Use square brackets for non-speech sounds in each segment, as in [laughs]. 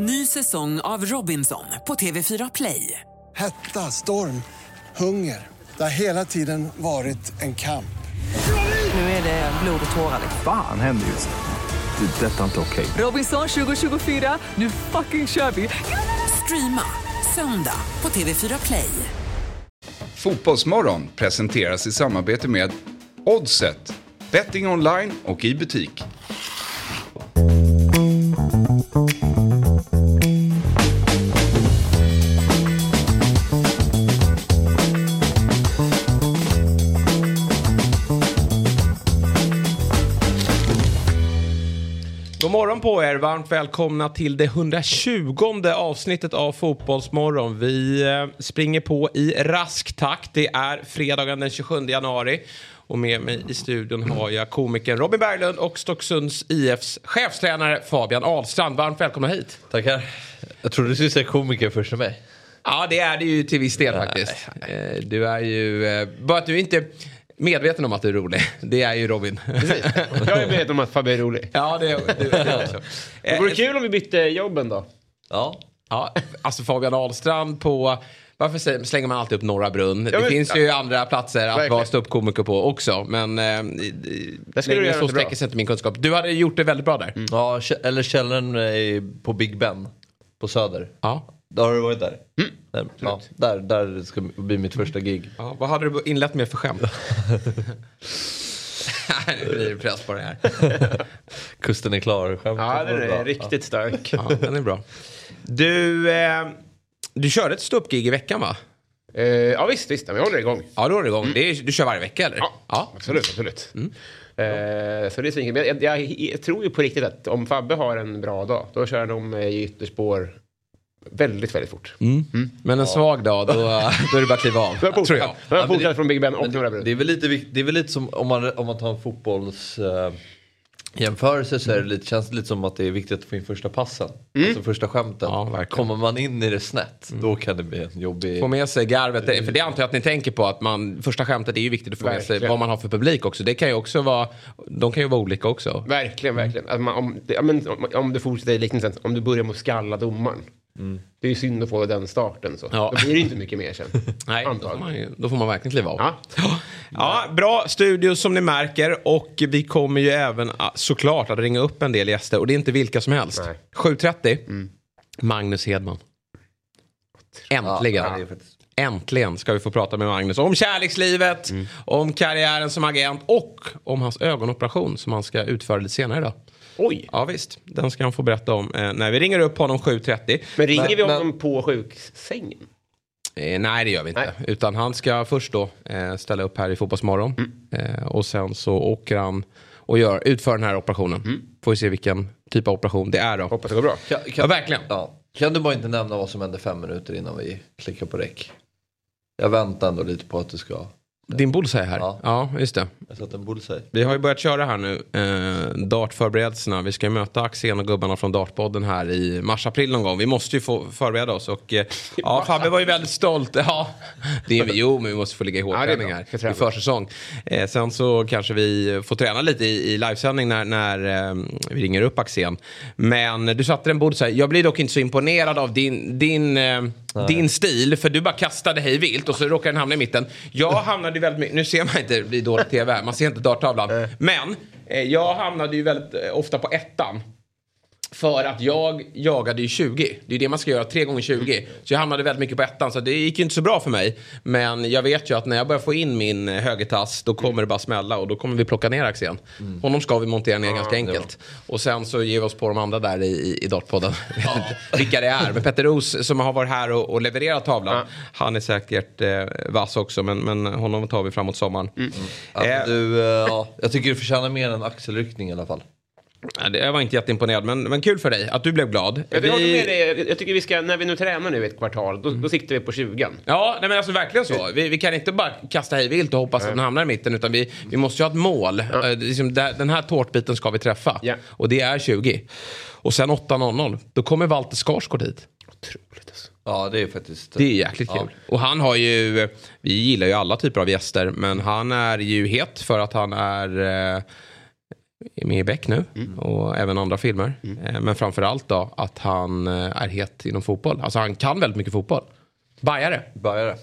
Ny säsong av Robinson på TV4 Play. Hetta, storm, hunger. Det har hela tiden varit en kamp. Nu är det blod och tårar. Fan händer just nu. Det. Detta är inte okej. Robinson 2024, nu fucking kör vi! Streama söndag på TV4 Play. Fotbollsmorgon presenteras i samarbete med Oddset, betting online och i butik. Morgon på er, varmt välkomna till det 120 avsnittet av Fotbollsmorgon. Vi eh, springer på i rask takt. Det är fredagen den 27 januari. Och med mig i studion har jag komikern Robin Berglund och Stocksunds IFs chefstränare Fabian Ahlstrand. Varmt välkomna hit. Tackar. Jag trodde du skulle säga komiker först för mig. Ja, det är det ju till viss del faktiskt. Eh, Du är ju, eh, bara att du inte medveten om att du är rolig. [laughs] Det är ju Robin. Jag är medveten om att Fabbe är rolig. Ja, det är det, det är också. [laughs] Det vore kul om vi bytte jobben då. Ja. Ja, alltså Fabian Ahlstrand på... Varför slänger man alltid upp Norra Brunn? det men- finns ju andra platser att Verkligen. vara ståuppkomiker på också. Men eh, skulle du längre göra så det sträcker sig inte min kunskap. Du hade gjort det väldigt bra där. ja, kä- eller källaren på Big Ben på Söder. Ja. Där har du varit där? Där, ja, där, där ska bli mitt första gig. Ja, vad hade du inlett med för skämt? [laughs] nu blir det press på det här. [laughs] Kusten är klar. Skämt Ja, den är bra. riktigt stark. [laughs] Ja, den är bra. Du, eh, du körde ett ståuppgig i veckan va? Eh, ja visst, visst. Jag håller igång. Ja, då är det igång. Det är, du kör varje vecka eller? Ja, ja. absolut. absolut. Eh, så det är svinkul. Men jag, jag, jag tror ju på riktigt att om Fabbe har en bra dag, då kör han om eh, i ytterspår väldigt, väldigt fort. Men en svag dag, då, [laughs] då är det bara att kliva av. Då är jag tror jag. men portad det- från Big Ben och Norra det, är väl lite, det är väl lite som om man, om man tar en fotbolls... eh, jämförelse så är det lite, känns det lite som att det är viktigt att få in första passen. Alltså första skämten. Ja, verkligen. Kommer man in i det snett, då kan det bli en jobbig... Få med sig garvet, Det- för det antar jag att ni tänker på att man, första skämtet är ju viktigt att få med sig Verkligen. vad man har för publik också. Det kan ju också vara, de kan ju vara olika också. Verkligen, verkligen. Att man, om, det, ja, men, om, om du fortsätter i liknelsen, om du börjar med att skalla domaren. Det är ju synd att få den starten så. Ja. Då blir det inte mycket mer sen. [laughs] Nej, då får, man, ju- då får man verkligen kliva av. Ja. Ja, bra studio som ni märker och vi kommer ju även ah, såklart att ringa upp en del gäster och det är inte vilka som helst. Nej. 7.30, Magnus Hedman. Äntligen. Ja, Äntligen ska vi få prata med Magnus om kärlekslivet, om karriären som agent och om hans ögonoperation som han ska utföra lite senare idag. Oj! Ja visst, den ska han få berätta om eh, när vi ringer upp honom 7.30. Men ringer Men- vi men- honom på sjuksängen? Eh, nej det gör vi inte. Nej. Utan han ska först då eh, ställa upp här i Fotbollsmorgon. Eh, och sen så åker han och gör, utför den här operationen. Får vi se vilken typ av operation det är då. Hoppas det går bra. Kan, kan, Ja, verkligen. Ja. Kan du bara inte nämna vad som hände fem minuter innan vi klickar på räck? Jag väntar ändå lite på att du ska... Din bullseye här. Ja. Ja. just det. Jag satte en bullseye. Vi har ju börjat köra här nu, eh, dartförberedelserna. Vi ska ju möta Axén och gubbarna från Dartpodden här i mars-april någon gång. Vi måste ju få förbereda oss och eh, [laughs] ja, Fabbe var ju väldigt stolt. Ja, det är, jo, men vi måste få ligga i hårdträning bra. här i försäsong. Eh, sen så kanske vi får träna lite i, i livesändning när, när eh, vi ringer upp Axén. Men du satte den bullseye. Jag blir dock inte så imponerad av din, din eh, din stil, för du bara kastade hej vilt och så råkade den hamna i mitten. Jag hamnade ju väldigt mycket, nu ser man inte, det blir dålig tv här, man ser inte darttavlan. Men eh, jag hamnade ju väldigt eh, ofta på ettan. För att jag jagade ju 20. Det är det man ska göra, 3 gånger 20 Så jag hamnade väldigt mycket på ettan. Så det gick ju inte så bra för mig. Men jag vet ju att när jag börjar få in min eh, högertass då kommer det bara smälla och då kommer vi plocka ner Axén. Honom ska vi montera ner ganska enkelt. Och sen så ger vi oss på de andra där i, i, Dartpodden. [laughs] Inte Vilka det är. Men Petter Ros som har varit här och, och levererat tavlan. Han är säkert eh, vass också men, men honom tar vi framåt sommaren. Alltså, Eh. du, eh, ja, jag tycker du förtjänar mer än en axelryckning i alla fall. Ja, Jag var inte jätteimponerad men, men kul för dig att du blev glad. Jag, Vi- med dig. jag tycker vi ska, när vi nu tränar nu ett kvartal, då, då siktar vi på 20. Ja, nej men alltså verkligen så. Vi, vi kan inte bara kasta hej vilt och hoppas att den hamnar i mitten utan vi, vi måste ju ha ett mål. Eh, liksom den här tårtbiten ska vi träffa. Ja. Och det är 20. Och sen 8.00, då kommer Walter Skarsgård hit. Otroligt alltså. Ja det är faktiskt... Det är jäkligt kul. Och han har ju, vi gillar ju alla typer av gäster, men han är ju het för att han är eh, är med i Beck nu och även andra filmer. Eh, Men framförallt då att han eh, är het inom fotboll. Alltså han kan väldigt mycket fotboll. Bajare. Bajare.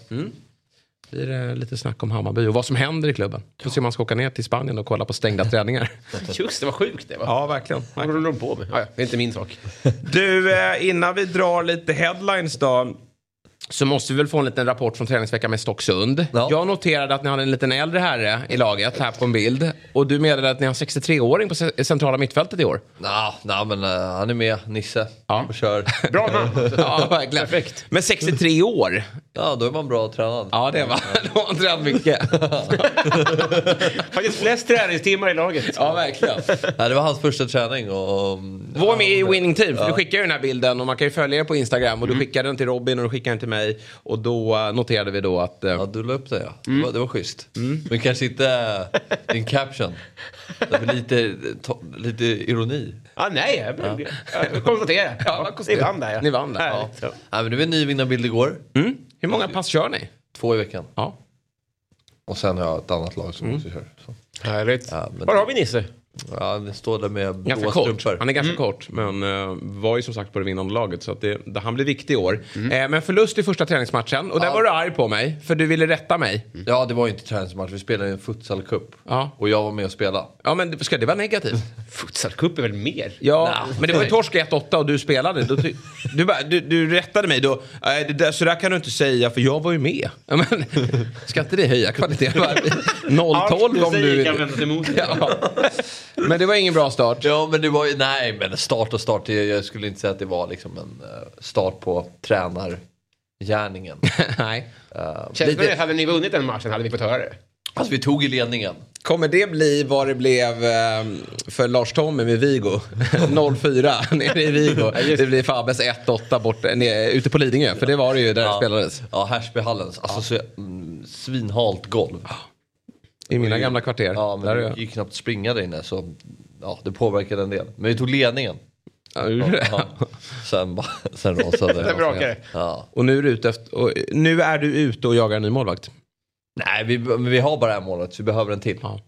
Blir det lite snack om Hammarby och vad som händer i klubben. Får se om man ska åka ner till Spanien och kolla på stängda [laughs] träningar. Just det, vad sjukt det var. Ja, verkligen. Vad håller de på med? Ja, det är inte min sak. [laughs] Du, eh, innan vi drar lite headlines då. Så måste vi väl få en liten rapport från träningsveckan med Stocksund. Ja. Jag noterade att ni hade en liten äldre herre i laget här på en bild. Och du meddelade att ni har 63-åring på ce- centrala mittfältet i år. Nah, nah, men eh, han är med, Nisse. Ja. Och kör. [laughs] Bra namn. Ja, verkligen. Perfekt. Men 63 år, Ja, då är man bra tränad. ja det var, [laughs] då har han tränat mycket. [laughs] Faktiskt flest träningstimmar i laget. Ja, verkligen. Nej, det var hans första träning och... Var med i Winning Team, för du skickar ju den här bilden och man kan ju följa er på Instagram. Och du skickade den till Robin och du skickade den till mig. Och då eh, noterade vi då att... eh, Ja, du la upp det ja. Det, var, det var schysst. Men kanske inte din caption. Det var lite, to, lite ironi. Ah, nej, jag, jag, jag konstaterar. Ja, Ni vann där ja. Ni vann där, Härligt. Ja. Nej, men det var en ny vinnarbild igår. Mm. Hur många pass kör ni? Två i veckan. Ja. Och sen har jag ett annat lag som också kör. Så. Härligt. Ja, men- Var har vi Nisse? Ja, det står där med Ganska kort. strumpor. Han är ganska kort, men eh, var ju som sagt på det vinnande laget. Så att det, det, han blir viktig i år. Eh, men förlust i första träningsmatchen. Och där var du arg på mig, för du ville rätta mig. Ja, det var ju inte träningsmatch. Vi spelade en futsalcup. Ja. Och jag var med och spelade. Ja, men ska det vara negativt? [laughs] Futsalcup är väl mer? Ja, men det var ju torsk 1-8 och du spelade. Då ty- [laughs] du, bara, du, du rättade mig då. Nej, det där, så där kan du inte säga, för jag var ju med. Ja, men, ska inte det höja kvaliteten? [laughs] 0-12 om du... kan vända emot. Ja. Men det var ingen bra start. Ja, men det var ju, nej, men start och start. Jag jag skulle inte säga att det var liksom en eh, start på tränargärningen. [laughs] Nej. Uh, Känns det att hade ni vunnit den matchen hade vi fått höra det. alltså vi tog i ledningen. Kommer det bli vad det blev eh, för Lars Tommy med Vigo? [laughs] 0-4 [laughs] nere i Vigo. Det blir Fabbes 1-8 bort, ner, ute på Lidingö. För det var det ju där det spelades. Ja, Härsbyhallen. Alltså så, mm, svinhalt golv. I mina gamla kvarter. Ja, men där är det gick knappt springa där inne så ja, det påverkade en del. Men vi tog ledningen. Ja? Ja. Sen, sen rasade [laughs] Det brakar det. Ja. Och nu är, du ute efter, och nu är du ute och jagar en ny målvakt. Nej, vi, men vi har bara det här målet så vi behöver en till. Ja.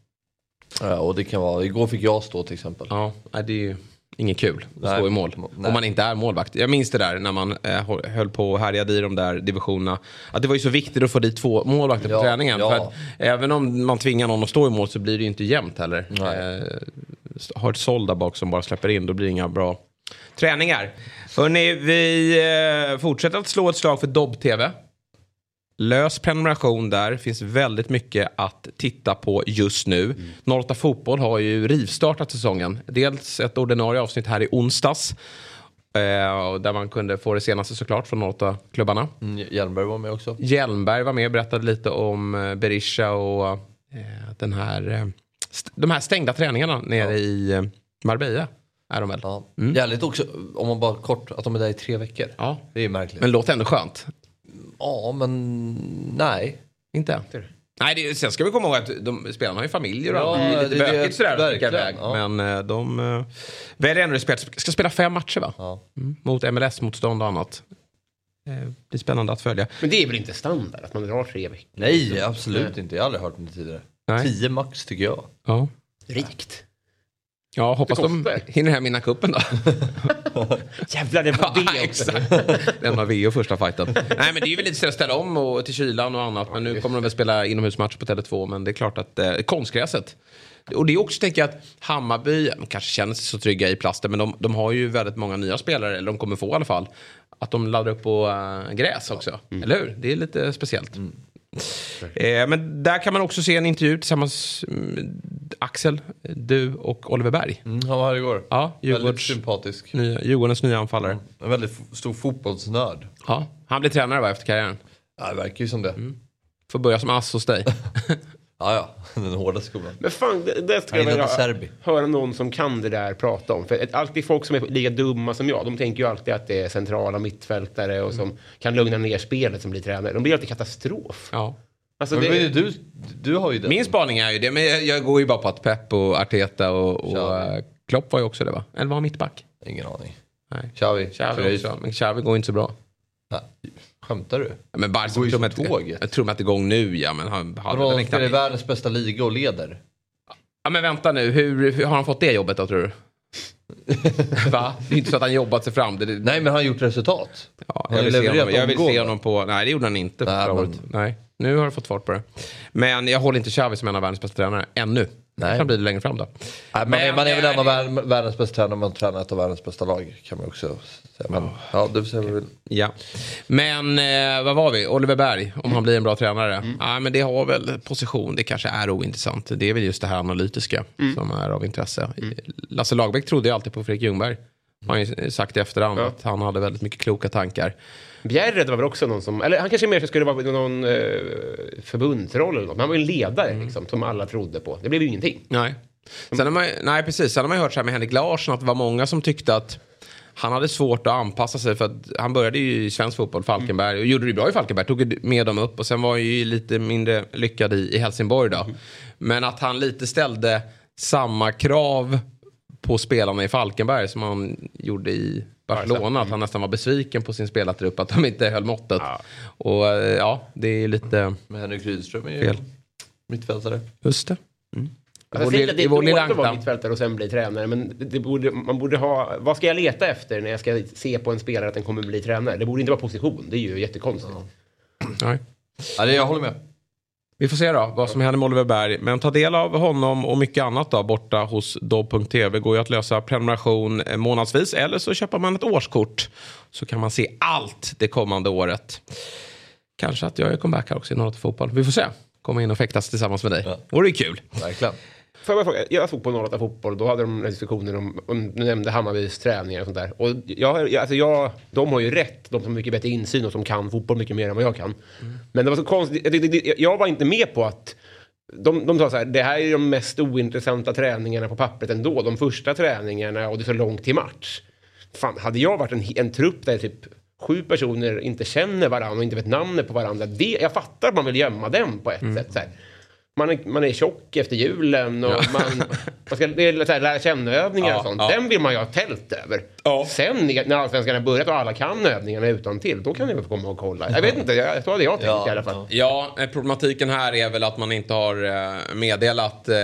Ja, och det kan vara, igår fick jag stå till exempel. Ja, det är ju inget kul att stå i mål. Nej. Om man inte är målvakt. Jag minns det där när man eh, höll på och härjade i de där divisionerna. Att det var ju så viktigt att få dit två målvakter Ja, på träningen. ja. För att, även om man tvingar någon att stå i mål så blir det ju inte jämnt heller. Eh, har ett såll där bak som bara släpper in, då blir det inga bra träningar. Hörrni, vi eh, fortsätter att slå ett slag för Dobb-TV. Lös prenumeration där. finns väldigt mycket att titta på just nu. Mm. 08 Fotboll har ju rivstartat säsongen. Dels ett ordinarie avsnitt här i onsdags. Eh, där man kunde få det senaste såklart från 08-klubbarna. Mm, Hjelmberg var med också. Hjälmberg var med och berättade lite om eh, Berisha och eh, den här, eh, de här stängda träningarna nere i eh, Marbella. Är de väl? Ja. Jävligt också, om man bara kort, att de är där i tre veckor. Ja. Det är märkligt. Men låter ändå skönt. Ja, men nej. Inte? Nej, det, sen ska vi komma ihåg att de, spelarna har ju familjer och Ja, allt. Det är lite det är det- bökigt sådär verkligen, ja. Men eh, de uh, väljer ändå spela, ska spela fem matcher va? Ja. Mm, mot MLS-motstånd och annat. Eh, blir spännande att följa. Men det är väl inte standard att man drar tre veckor? Nej, absolut inte. Jag har aldrig hört om det tidigare. Nej. Tio max tycker jag. Ja, Rikt. Ja hoppas de hinner hem innan cupen då. [laughs] Jävlar, det var [laughs] Ja, det också. exakt. Den var VO första fighten. Nej men det är ju väl lite så att ställa om och, till kylan och annat. Men nu kommer de väl spela inomhusmatch på Tele2. Men det är klart att eh, konstgräset. Och det är också tänker jag att Hammarby de kanske känner sig så trygga i plasten. Men de, de har ju väldigt många nya spelare. Eller de kommer få i alla fall. Att de laddar upp på äh, gräs också. Eller hur? Det är lite speciellt. Eh, men där kan man också se en intervju tillsammans mm, Axel, du och Oliver Berg. Mm, han var här igår. Ja, Väldigt sympatisk. nya, Djurgårdens nya anfallare. En väldigt stor fotbollsnörd. Ja, han blir tränare va, efter karriären. Ja, det verkar ju som det. Får börja som ass hos dig. [laughs] Ja, ja. [laughs] Den hårda skolan. Men fan, det, det skulle jag vilja Serbi. höra någon som kan det där prata om. För alltid folk som är lika dumma som jag, de tänker ju alltid att det är centrala mittfältare och som kan lugna ner spelet som blir tränare. De blir alltid katastrof. Ja. Alltså Men det, det... du, du har ju den. Min spaning är ju det, men jag, jag går ju bara på att Pep och Arteta och, och Xavi. eh, Klopp var ju också det va? Eller var han mittback? Ingen aning. Nej. Xavi. Xavi också, men Xavi går inte så bra. Nej, Skämtar du? Ja, Men Barca går ju tror som att, tåget. jag tror att det är igång nu ja, men han hade Han väl spelar i världens bästa liga och leder. Ja men vänta nu, hur, hur har han fått det jobbet då tror du? [laughs] Va? Det är inte så att han jobbat sig fram. Det, det, Nej men han har gjort resultat. ja, han jag, vill se honom, jag vill se honom på... Nej det gjorde han inte Nej, förra men- året. Nej. Nu har du fått fart på det. Men jag håller inte Xavi som en av världens bästa tränare. Ännu. Nej. Det kan bli det längre fram då. Nej, man, är, Men- man är väl en av värld- världens bästa tränare om man tränar ett av världens bästa lag. Kan man också Men, ja, får se vad vi vill. Ja. Men eh, vad var vi? Oliver Berg, om han blir en bra tränare. Ja, men det har väl position, det kanske är ointressant. Det är väl just det här analytiska som är av intresse. Lasse Lagerbäck trodde ju alltid på Fredrik Ljungberg. Har ju sagt i efterhand Ja. att han hade väldigt mycket kloka tankar. Bjärred var väl också någon som, eller han kanske mer skulle vara någon eh, förbundsroll eller något. Men han var ju en ledare liksom, som alla trodde på. Det blev ju ingenting. Nej. Sen har man, nej, precis. Sen har man ju hört så här med Henrik Larsson att det var många som tyckte att han hade svårt att anpassa sig för att han började ju i svensk fotboll, Falkenberg, och gjorde det bra i Falkenberg, tog med dem upp och sen var ju lite mindre lyckad i, i Helsingborg då. Men att han lite ställde samma krav på spelarna i Falkenberg som han gjorde i Barcelona. Att han nästan var besviken på sin spelartrupp, att de inte höll måttet. Och eh, ja, det är lite Men Henrik Rydström är ju fel. mittfältare. Just det. Mm. Alltså, jag säger att det är dåligt att vara mittfältare och sen bli tränare, men det, det borde, man borde ha... Vad ska jag leta efter när jag ska se på en spelare att den kommer bli tränare? Det borde inte vara position, det är ju jättekonstigt. Nej. Ja, det, jag håller med. Vi får se då vad som händer med Oliver Berg. Men ta del av honom och mycket annat då borta hos Dobb.tv. går ju att lösa prenumeration eh, månadsvis eller så köper man ett årskort. Så kan man se allt det kommande året. Kanske att jag är comeback här också i till fotboll. Vi får se. Komma in och fäktas tillsammans med dig. Ja. Vore ju kul. Verkligen. Får jag fråga, jag såg på Norrata Fotboll, då hade de diskussioner om, om du nämnde Hammarbys träningar och sånt där. Och jag, jag, alltså jag, de har ju rätt, de som har mycket bättre insyn och som kan fotboll mycket mer än vad jag kan. Men det var så konstigt, jag, det- jag var inte med på att de, de sa så här, det här är de mest ointressanta träningarna på pappret ändå. De första träningarna och det är så långt till match. Fan, hade jag varit en, en trupp där typ sju personer inte känner varandra och inte vet namnet på varandra. Det, jag fattar att man vill gömma dem på ett sätt. Så här. Man är, man är tjock efter julen och man, man ska det är så här, lära känna övningar Ja, och sånt. ja. Den vill man ju ha tält över. Ja. Sen när allsvenskan har börjat och alla kan övningarna utan till, då kan ni väl komma och kolla. Jag vet inte, jag, så hade jag tänkt Ja, i alla fall. Ja, eh, problematiken här är väl att man inte har eh, meddelat eh,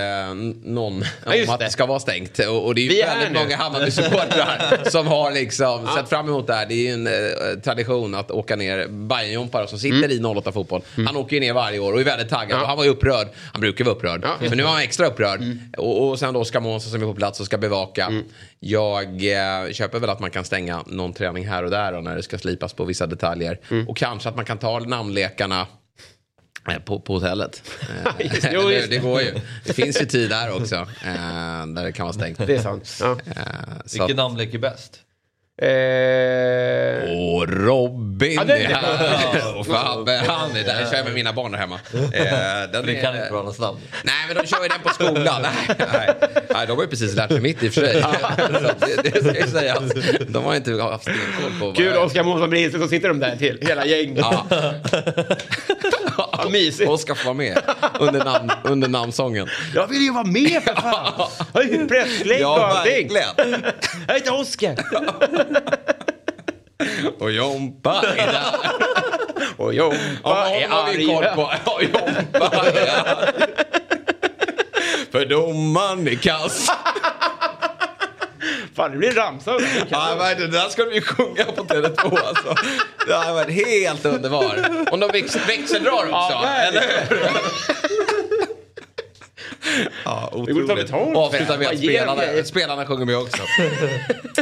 någon Ja, om att det. ska vara stängt. Och, och det är Vi ju är här väldigt nu. många Hammarby-supportrar [laughs] som har liksom sett fram emot det här. Det är ju en eh, tradition att åka ner. Bajenjompare som sitter i 08 fotboll. Han åker ju ner varje år och är väldigt taggad. Mm. Ja. Och han var ju upprörd. Han brukar vara upprörd. Ja. Men nu var han extra upprörd. Mm. Och, och sen då Oskar Månsson som är på plats och ska bevaka. Jag eh, köper väl att man kan stänga någon träning här och där då, när det ska slipas på vissa detaljer. Mm. Och kanske att man kan ta namnlekarna Eh, På, på hotellet. [laughs] Eh, Just- jo, just det, det går ju. Det finns ju tid där också. Eh, där det kan vara stängt. Det är sant. Ja. Eh, så Vilken namnlek är bäst? Eh, och Robin Ja, den är är [laughs] här. Och Fabbe, han är där. Jag kör med mina barn där hemma. [laughs] Eh, den Det är- kan inte vara något namn. Nej, men de kör ju den på skolan. [laughs] Nej, nej. nej de har ju precis lärt sig mitt i och för sig. Det, det ska ju sägas. De har inte haft stenkoll på vad Kul jag- Oskar Månsson blir så sitter de där till, hela gänget. Ja. Ja, mysigt. Oskar får vara med under, namn, under namnsången. Jag vill ju vara med för fan! Jag har ju presslänk och Ja, allting. verkligen. Jag heter Oskar. Och Jompa är där. Och Jompa Ja, är arg. Ja, Jompa är arg. För domaren är kass. Fan, det blir en ramsa. det. Ja, men det där ska vi sjunga på Tele2 alltså. Det har varit helt underbar. Om de väx växeldrar också. Ja, eller hur? [laughs] Ja, betalt för Avsluta med att spelarna, spelarna sjunger med också.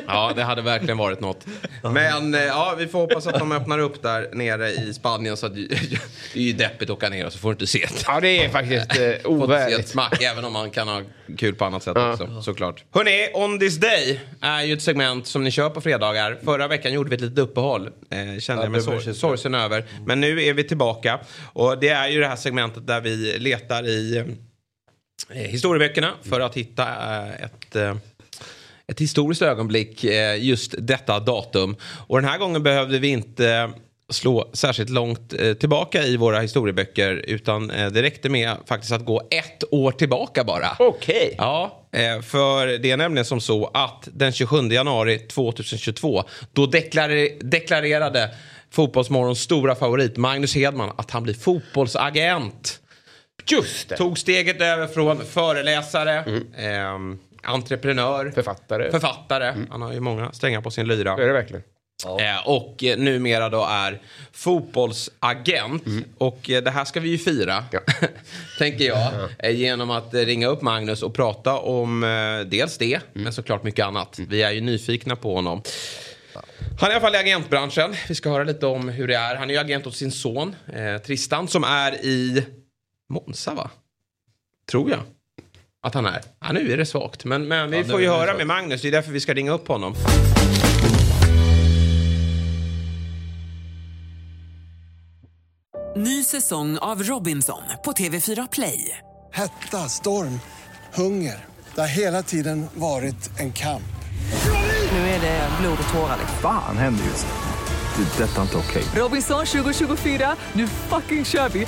Ja, det hade verkligen varit något. Men eh, ja, vi får hoppas att de öppnar upp där nere i Spanien. Så att, det [laughs] är ju deppigt att åka ner och så får du inte se ett, Ja, det är faktiskt eh, [laughs] ovärdigt. smack. Även om man kan ha kul på annat sätt Ja. också, såklart. Hörni, On This Day är ju ett segment som ni kör på fredagar. Förra veckan gjorde vi ett litet uppehåll. Eh, kände jag börjar sor- kännas sorgsen över. Men nu är vi tillbaka. Och det är ju det här segmentet där vi letar i eh, historieböckerna för att hitta eh, ett eh, ett historiskt ögonblick eh, just detta datum. Och den här gången behövde vi inte slå särskilt långt eh, tillbaka i våra historieböcker utan eh, det räckte med faktiskt att gå ett år tillbaka bara. Okej. Ja, eh, för det är nämligen som så att den 27 januari 2022 då deklarer- deklarerade Fotbollsmorgons stora favorit Magnus Hedman att han blir fotbollsagent. Just det. Tog steget över från föreläsare, ehm, entreprenör, Författare. författare. Han har ju många strängar på sin lyra. Det är det verkligen. Eh, och eh, numera då är fotbollsagent. Och eh, det här ska vi ju fira, Ja. [laughs] tänker jag. Eh, genom att eh, ringa upp Magnus och prata om eh, dels det, men såklart mycket annat. Vi är ju nyfikna på honom. Han är i alla fall i agentbranschen. Vi ska höra lite om hur det är. Han är ju agent åt sin son eh, Tristan som är i Monza va? Tror jag. Att han är. Ja, nu är det svagt. Men, men vi Ja, får ju höra svagt. med Magnus. Det är därför vi ska ringa upp honom. Ny säsong av Robinson på TV4 Play. Hetta, storm, hunger. Det har hela tiden varit en kamp. Nu är det blod och tårar. liksom. Fan händer just nu. Det. är Detta är inte okej. Robinson 2024, nu fucking kör vi!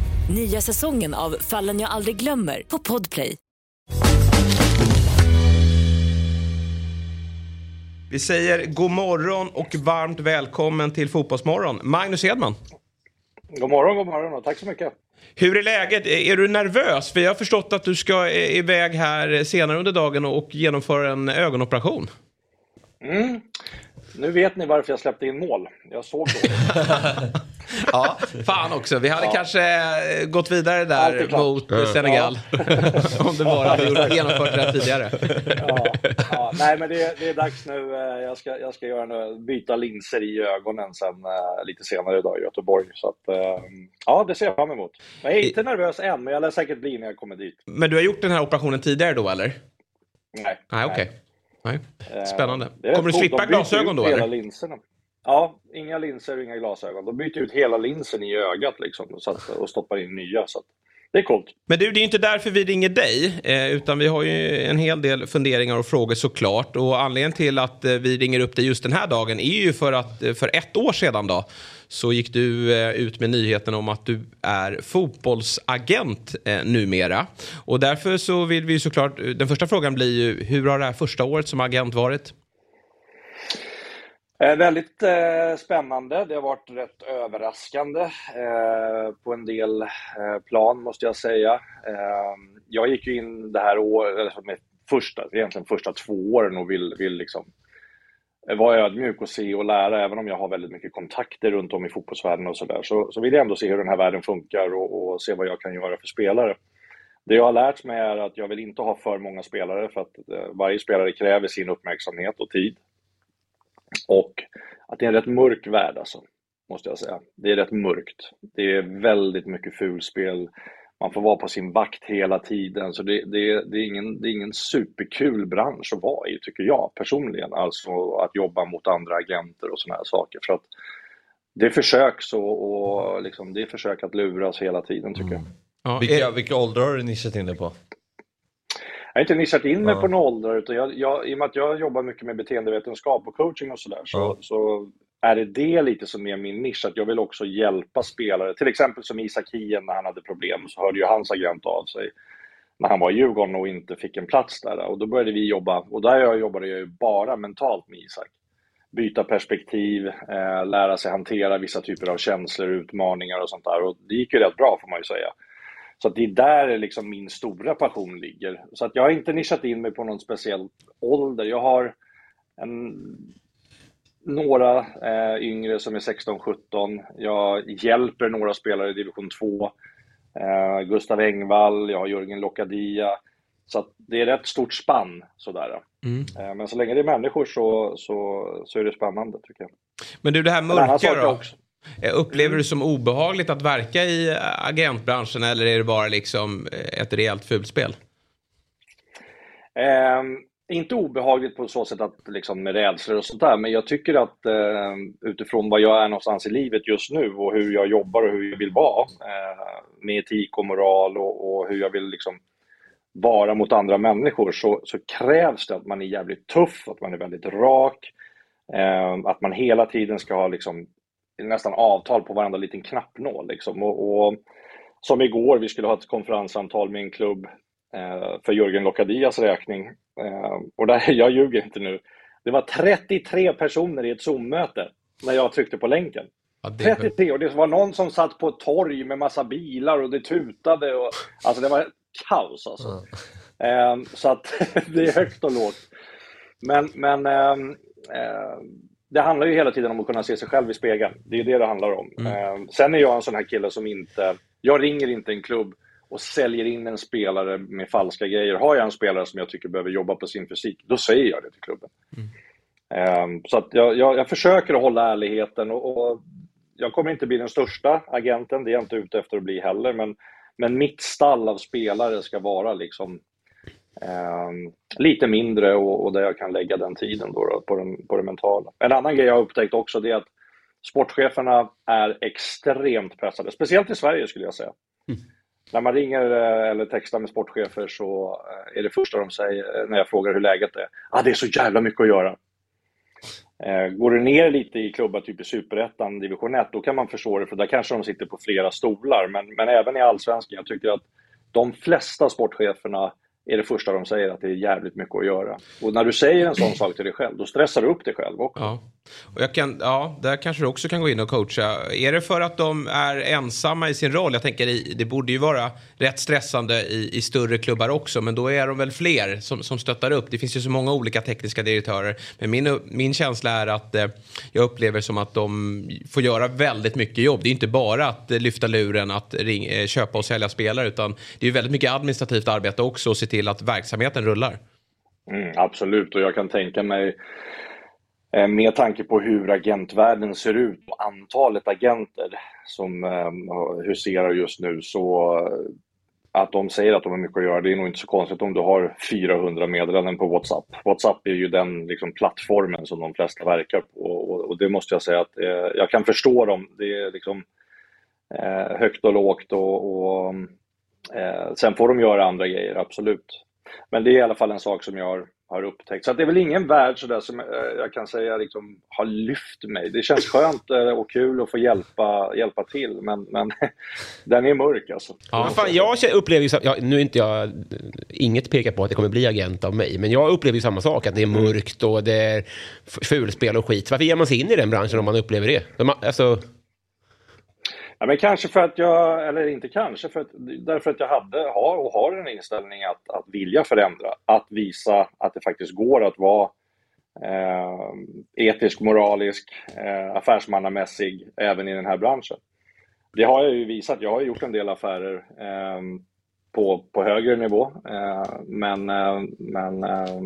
Nya säsongen av Fallen jag aldrig glömmer på Podplay. Vi säger god morgon och varmt välkommen till Fotbollsmorgon. Magnus Edman. God morgon, god morgon och tack så mycket. Hur är läget? Är du nervös? För jag har förstått att du ska eh, iväg här senare under dagen och genomföra en ögonoperation. Mm. Nu vet ni varför jag släppte in mål. Jag såg dåligt. [laughs] Ja, fan också. Vi hade Ja. kanske eh, gått vidare där mot Senegal. [laughs] Om det bara hade gjort- genomfört det tidigare. ja, ja, nej, men det, det är dags nu. Eh, Jag ska, jag ska göra nu, byta linser i ögonen sen eh, lite senare idag i Göteborg. Så att, ja, det ser jag fram emot. Jag är inte nervös än, men jag lär säkert bli när jag kommer dit. Men du har gjort den här operationen tidigare då eller? Nej. Nej, okej. Nej. Eh, Spännande. Kommer du slippa glasögon då eller? Linserna. Ja, inga linser och inga glasögon. De byter ut hela linsen i ögat liksom, och stoppar in nya. Så det är coolt. Men du, det är inte därför vi ringer dig, eh, utan vi har ju en hel del funderingar och frågor såklart. Och anledningen till att eh, vi ringer upp dig just den här dagen är ju för att för ett år sedan då så gick du eh, ut med nyheten om att du är fotbollsagent eh, numera. Och därför så vill vi såklart, eh, den första frågan blir ju hur har det här första året som agent varit? Eh, väldigt eh, spännande. Det har varit rätt överraskande eh, på en del eh, plan, måste jag säga. Eh, jag gick ju in det här året, eller som första, egentligen första två åren och vill, vill liksom Eh, vara ödmjuk och se och lära, även om jag har väldigt mycket kontakter runt om i fotbollsvärlden och sådär, så, så vill jag ändå se hur den här världen funkar och, och se vad jag kan göra för spelare. Det jag har lärt mig är att jag vill inte ha för många spelare för att eh, varje spelare kräver sin uppmärksamhet och tid. Och att det är en rätt mörk värld alltså, måste jag säga. Det är rätt mörkt. Det är väldigt mycket fulspel. Man får vara på sin vakt hela tiden. Så det, det, det, är ingen, det är ingen superkul bransch att vara i, tycker jag personligen. Alltså att jobba mot andra agenter och sådana här saker. För att det försöks och, och liksom, det är försök att luras hela tiden, tycker jag. Ja, Vilka, vilka åldrar har du nischat in dig på? Jag har inte nischat in mig Ja. på några åldrar, utan jag, jag, i och med att jag jobbar mycket med beteendevetenskap och coaching och sådär, så, Ja. så är det det lite som är min nisch, att jag vill också hjälpa spelare. Till exempel som Isak Hien när han hade problem, så hörde ju hans agent av sig när han var i Djurgården och inte fick en plats där. Och då började vi jobba, och där jag jobbade jag ju bara mentalt med Isak. Byta perspektiv, eh, lära sig hantera vissa typer av känslor, utmaningar och sånt där. Och det gick ju rätt bra får man ju säga. Så att det är där liksom min stora passion ligger. Så att jag har inte nischat in mig på någon speciell ålder. Jag har en, några eh, yngre som är 16-17. Jag hjälper några spelare i division 2. Eh, Gustav Engvall, jag har Jörgen Lokadia. Så det är rätt stort spann sådär. Mm. Eh, men så länge det är människor så, så, så är det spännande tycker jag. Men du, det här mörka då? också. Eh, Upplever du som obehagligt att verka i eh, agentbranschen eller är det bara liksom eh, ett rejält fulspel? Eh, inte obehagligt på så sätt att liksom med rädslor och sånt där, men jag tycker att eh, utifrån vad jag är någonstans i livet just nu och hur jag jobbar och hur jag vill vara eh, med etik och moral och, och, hur jag vill liksom vara mot andra människor så, så, krävs det att man är jävligt tuff, att man är väldigt rak, eh, att man hela tiden ska ha liksom nästan avtal på varenda liten knappnål. Liksom. Och, och, som igår, vi skulle ha ett konferenssamtal med en klubb eh, för Jörgen Lokadias räkning. Eh, och där, [laughs] jag ljuger inte nu. Det var 33 personer i ett Zoom-möte när jag tryckte på länken. Ja, 33 och det var någon som satt på ett torg med massa bilar och det tutade. Och, alltså det var kaos alltså. Mm. Så att [laughs] det är högt och lågt. Men, men ehm, eh, det handlar ju hela tiden om att kunna se sig själv i spegeln. Det är det det handlar om. Mm. Eh, sen är jag en sån här kille som inte... Jag ringer inte en klubb och säljer in en spelare med falska grejer. Har jag en spelare som jag tycker behöver jobba på sin fysik, då säger jag det till klubben. Mm. Um, så att jag, jag, jag, försöker hålla ärligheten och, och, jag kommer inte bli den största agenten, det är jag inte ute efter att bli heller, men, men mitt stall av spelare ska vara liksom um, lite mindre och, och, där jag kan lägga den tiden då, då på, den, på det mentala. En annan grej jag har upptäckt också det är att sportcheferna är extremt pressade, speciellt i Sverige skulle jag säga. Mm. När man ringer eh, eller textar med sportchefer så eh, är det första de säger eh, när jag frågar hur läget är, ah, det är så jävla mycket att göra. Går du ner lite i klubbar, typ i Superettan, division 1, då kan man förstå det, för där kanske de sitter på flera stolar. Men, men även i Allsvenskan, jag tycker att de flesta sportcheferna är det första de säger, att det är jävligt mycket att göra. Och när du säger en sån sak till dig själv, då stressar du upp dig själv också. Ja. Och jag kan, ja, där kanske du också kan gå in och coacha. Är det för att de är ensamma i sin roll? Jag tänker, det borde ju vara rätt stressande i, i större klubbar också, men då är de väl fler som, som stöttar upp. Det finns ju så många olika tekniska direktörer. Men min, min känsla är att eh, jag upplever som att de får göra väldigt mycket jobb. Det är inte bara att eh, lyfta luren, att ring, eh, köpa och sälja spelare, utan det är väldigt mycket administrativt arbete också och se till att verksamheten rullar. Mm, absolut, och jag kan tänka mig Eh, med tanke på hur agentvärlden ser ut och antalet agenter som ehm, huserar just nu så att de säger att de har mycket att göra, det är nog inte så konstigt om du har 400 meddelanden på WhatsApp. WhatsApp är ju den liksom, plattformen som de flesta verkar på och, och det måste jag säga att eh, jag kan förstå dem. Det är liksom eh, högt och lågt och, och eh, sen får de göra andra grejer, absolut. Men det är i alla fall en sak som jag har har upptäckt. Så det är väl ingen värld sådär som eh, jag kan säga liksom, har lyft mig. Det känns skönt eh, och kul att få hjälpa, hjälpa till, men, men [laughs] den är mörk alltså. Ja. Fan, jag upplever ju, ja, nu är inte jag, inget pekar på att det kommer bli agent av mig, men jag upplever ju samma sak, att det är mörkt och det är fulspel och skit. Varför ger man sig in i den branschen om man upplever det? Alltså... Ja, men kanske för att jag, eller inte kanske, för att, därför att jag hade, har och har en inställning att, att vilja förändra. Att visa att det faktiskt går att vara eh, etisk, moralisk, eh, affärsmannamässig även i den här branschen. Det har jag ju visat. Jag har gjort en del affärer eh, på, på högre nivå, eh, men, eh, men eh,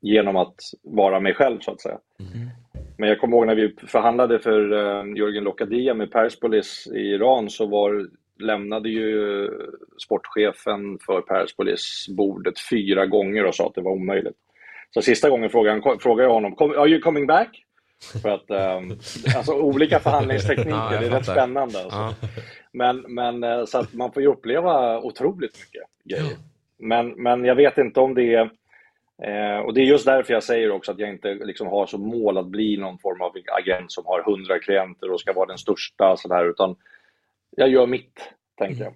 genom att vara mig själv så att säga. Mm. Men jag kommer ihåg när vi förhandlade för uh, Jörgen Lokadia med Perspolis i Iran så var, lämnade ju sportchefen för Perspolis bordet fyra gånger och sa att det var omöjligt. Så sista gången frågade, frågade jag honom, are you coming back? För att, um, alltså olika förhandlingstekniker, ja, det är rätt spännande. Alltså. Ja. Men, men eh, så att man får ju uppleva otroligt mycket grejer. Men, men jag vet inte om det är Eh, och det är just därför jag säger också att jag inte liksom har som mål att bli någon form av agent som har hundra klienter och ska vara den största, sådär, utan jag gör mitt, tänker jag.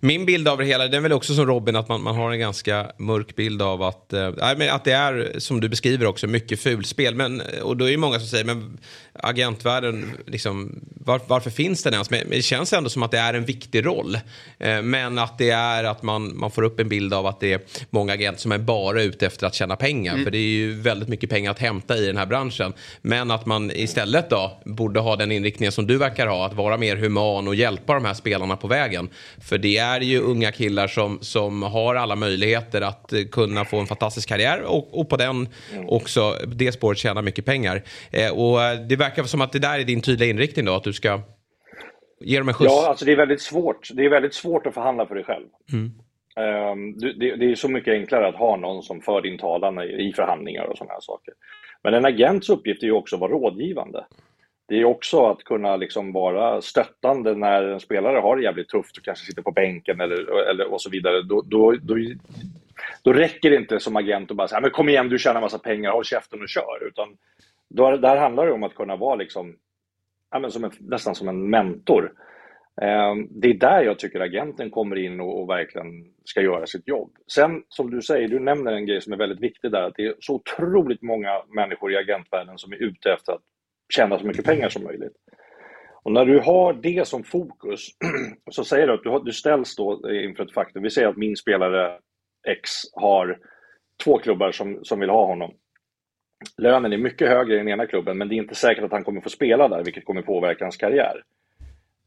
Min bild av det hela, den är väl också som Robin, att man, man har en ganska mörk bild av att, äh, att det är, som du beskriver också, mycket fulspel. Men, och då är det många som säger, men agentvärlden, liksom, var, varför finns den ens? Men det känns ändå som att det är en viktig roll. Eh, men att det är att man, man får upp en bild av att det är många agenter som är bara ute efter att tjäna pengar. Mm. För det är ju väldigt mycket pengar att hämta i den här branschen. Men att man istället då borde ha den inriktningen som du verkar ha, att vara mer human och hjälpa de här spelarna på vägen. För det är ju unga killar som, som har alla möjligheter att kunna få en fantastisk karriär och, och på den också, det spåret tjäna mycket pengar. Eh, och det verkar som att det där är din tydliga inriktning då, att du ska ge dem en skjuts? Ja, alltså det är väldigt svårt. Det är väldigt svårt att förhandla för dig själv. Mm. Du- det, det är så mycket enklare att ha någon som för din talan i i förhandlingar och sådana här saker. Men en agents uppgift är ju också att vara rådgivande. Det är också att kunna liksom vara stöttande när en spelare har det jävligt tufft och kanske sitter på bänken eller, eller och så vidare. Då, då, då, då räcker det inte som agent att bara säga men kom igen du tjänar massa pengar, håll käften och kör. Utan då, där handlar det om att kunna vara liksom, ja, men som en, nästan som en mentor. Ehm, det är där jag tycker agenten kommer in och, och verkligen ska göra sitt jobb. Sen som du säger, du nämner en grej som är väldigt viktig där, att det är så otroligt många människor i agentvärlden som är ute efter att tjäna så mycket pengar som möjligt. Och när du har det som fokus, [clears throat] så säger du att du, har, du ställs då inför ett faktum. Vi säger att min spelare X har två klubbar som, som vill ha honom. Lönen är mycket högre i den ena klubben, men det är inte säkert att han kommer få spela där, vilket kommer påverka hans karriär.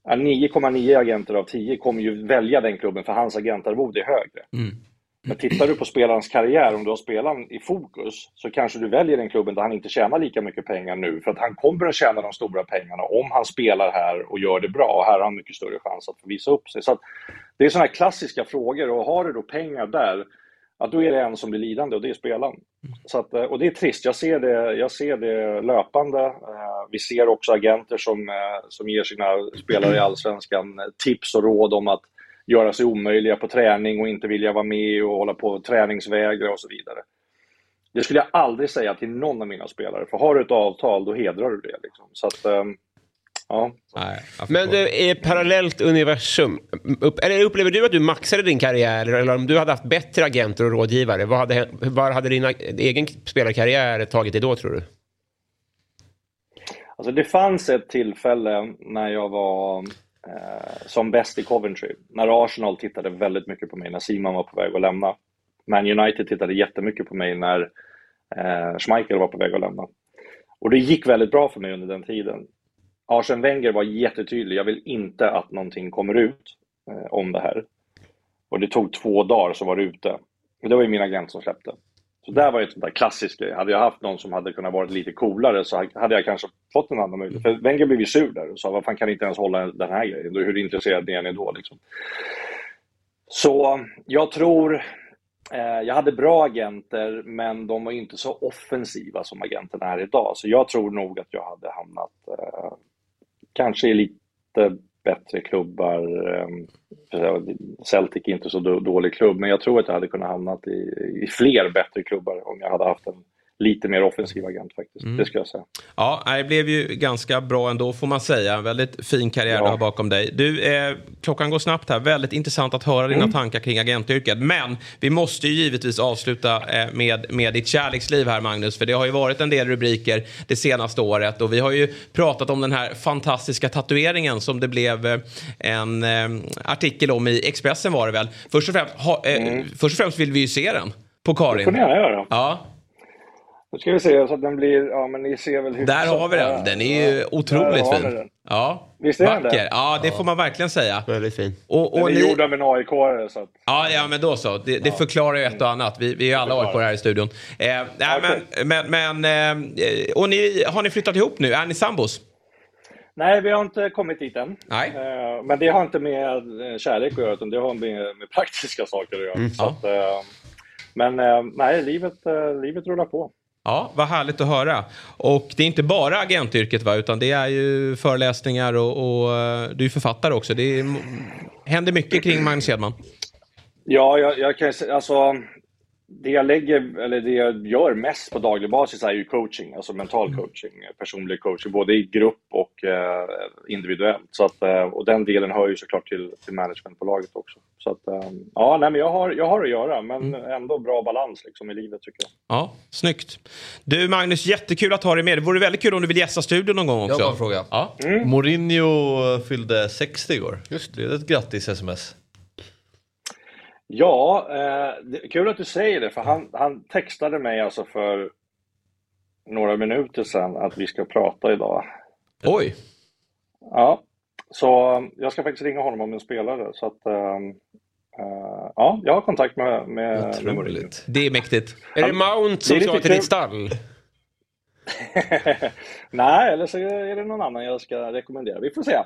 9,9 agenter av 10 kommer ju välja den klubben för hans agentarvode är högre. Mm. Men tittar du på spelarens karriär, om du har spelaren i fokus, så kanske du väljer den klubben där han inte tjänar lika mycket pengar nu. För att han kommer att tjäna de stora pengarna om han spelar här och gör det bra. Och här har han mycket större chans att få visa upp sig. Så det är sådana här klassiska frågor. Och har du då pengar där, ja, då är det en som blir lidande och det är spelaren. Så att, eh, och det är trist. Jag ser det, jag ser det löpande. Eh, Vi ser också agenter som, eh, som ger sina spelare i allsvenskan tips och råd om att göra sig omöjliga på träning och inte vilja vara med och hålla på och träningsvägra och så vidare. Det skulle jag aldrig säga till någon av mina spelare, för har du ett avtal då hedrar du det. Liksom. Så att, ehm, ja. Men det är parallellt universum. Upp, eller upplever du att du maxade din karriär eller om du hade haft bättre agenter och rådgivare? Vad hade, var hade din egen spelarkarriär tagit dig då tror du? Alltså det fanns ett tillfälle när jag var eh, som bäst i Coventry. När Arsenal tittade väldigt mycket på mig när Simon var på väg att lämna. Man United tittade jättemycket på mig när eh, Schmeichel var på väg att lämna. Och det gick väldigt bra för mig under den tiden. Arsene Wenger var jättetydlig. Jag vill inte att någonting kommer ut eh, om det här. Och det tog två dagar så var det ute. Och det var ju min agent som släppte. Så där var ju ett sånt där klassiskt grej. Hade jag haft någon som hade kunnat vara lite coolare så hade jag kanske fått en annan möjlighet. För Wenger blev ju sur där och sa vad fan kan ni inte ens hålla den här grejen? Hur intresserad är ni då liksom? Så jag tror, eh, jag hade bra agenter men de var inte så offensiva som agenterna är idag. Så jag tror nog att jag hade hamnat eh, kanske i lite bättre klubbar. Ehm, Celtic är inte så dålig klubb, men jag tror att jag hade kunnat hamnat i, i fler bättre klubbar om jag hade haft en lite mer offensiv agent faktiskt. Mm. Det ska jag säga. Ja, det blev ju ganska bra ändå får man säga. En väldigt fin karriär Ja. du har bakom dig. Du, eh, klockan går snabbt här. Väldigt intressant att höra dina Mm. tankar kring agentyrket. Men vi måste ju givetvis avsluta eh, med, med ditt kärleksliv här Magnus. För det har ju varit en del rubriker det senaste året. Och vi har ju pratat om den här fantastiska tatueringen som det blev eh, en eh, artikel om i Expressen var det väl. Först och främst, ha, eh, först och främst vill vi ju se den på Karin. Mm. Det får ni gärna göra. Ja. Nu ska vi se så att den blir, ja men ni ser väl Där har vi den. Den är ju otroligt fin. den. Ja, Visst är den vacker. det? Ja, det får man verkligen säga. Väldigt fin. Och, Den och är ni... gjord av en aik så att... Ja, ja, men då så. Det, det förklarar ju ett och annat. Vi, vi är ju alla AIK här i studion. Eh, nej, men, men, men, eh, och ni, har ni flyttat ihop nu? Är ni sambos? Nej, vi har inte kommit dit än. Nej. Eh, Men det har inte med eh, kärlek att göra, utan det har med, med praktiska saker att göra. Mm. Så att, eh, men eh, nej, livet, eh, livet rullar på. Ja, vad härligt att höra. Och det är inte bara agentyrket va, utan det är ju föreläsningar och, och eh, du är författare också. Det är, händer mycket kring Magnus Hedman. Ja, jag, jag kan alltså det jag lägger, eller det jag gör mest på daglig basis är ju coaching, alltså mental coaching, personlig coaching, både i grupp och eh, individuellt. Så att, eh, och den delen hör ju såklart till, till managementbolaget också. Så att, eh, ja, nej, men jag har, jag har att göra, men ändå bra balans liksom, i livet tycker jag. Ja, snyggt. Du Magnus, jättekul att ha dig med. Det vore väldigt kul om du vill gästa studion någon gång också. Jag har en fråga. Ja. Mourinho fyllde 60 igår. Just det. är ett grattis-sms. Ja, eh, det, kul att du säger det, för han, han textade mig alltså för några minuter sedan att vi ska prata idag. Oj! Ja, så um, jag ska faktiskt ringa honom om en spelare. Så att, ehm, eh, ja, jag har kontakt med, med, Mourinho. Det är mäktigt. Är det Mount som ska till ditt stall? [laughs] Nej, eller så är det någon annan jag ska rekommendera. Vi får se.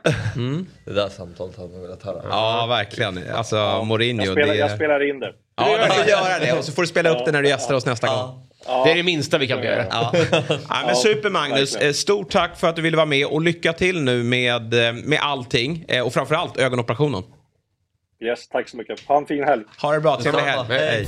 Det där samtalet hade man velat höra. Ja, verkligen. Alltså Mourinho. Jag spelar, det... jag spelar in det. Ja, du får göra det. Och så får du spela upp det när du gästar oss nästa gång. Det är det minsta vi kan begära. Ja. Ja, men super Magnus, verkligen. Eh, stort tack för att du ville vara med och lycka till nu med, eh, med allting. Eh, Och framförallt ögonoperationen. Yes, tack så mycket. Ha en fin helg. Ha det bra, trevlig helg. Hej.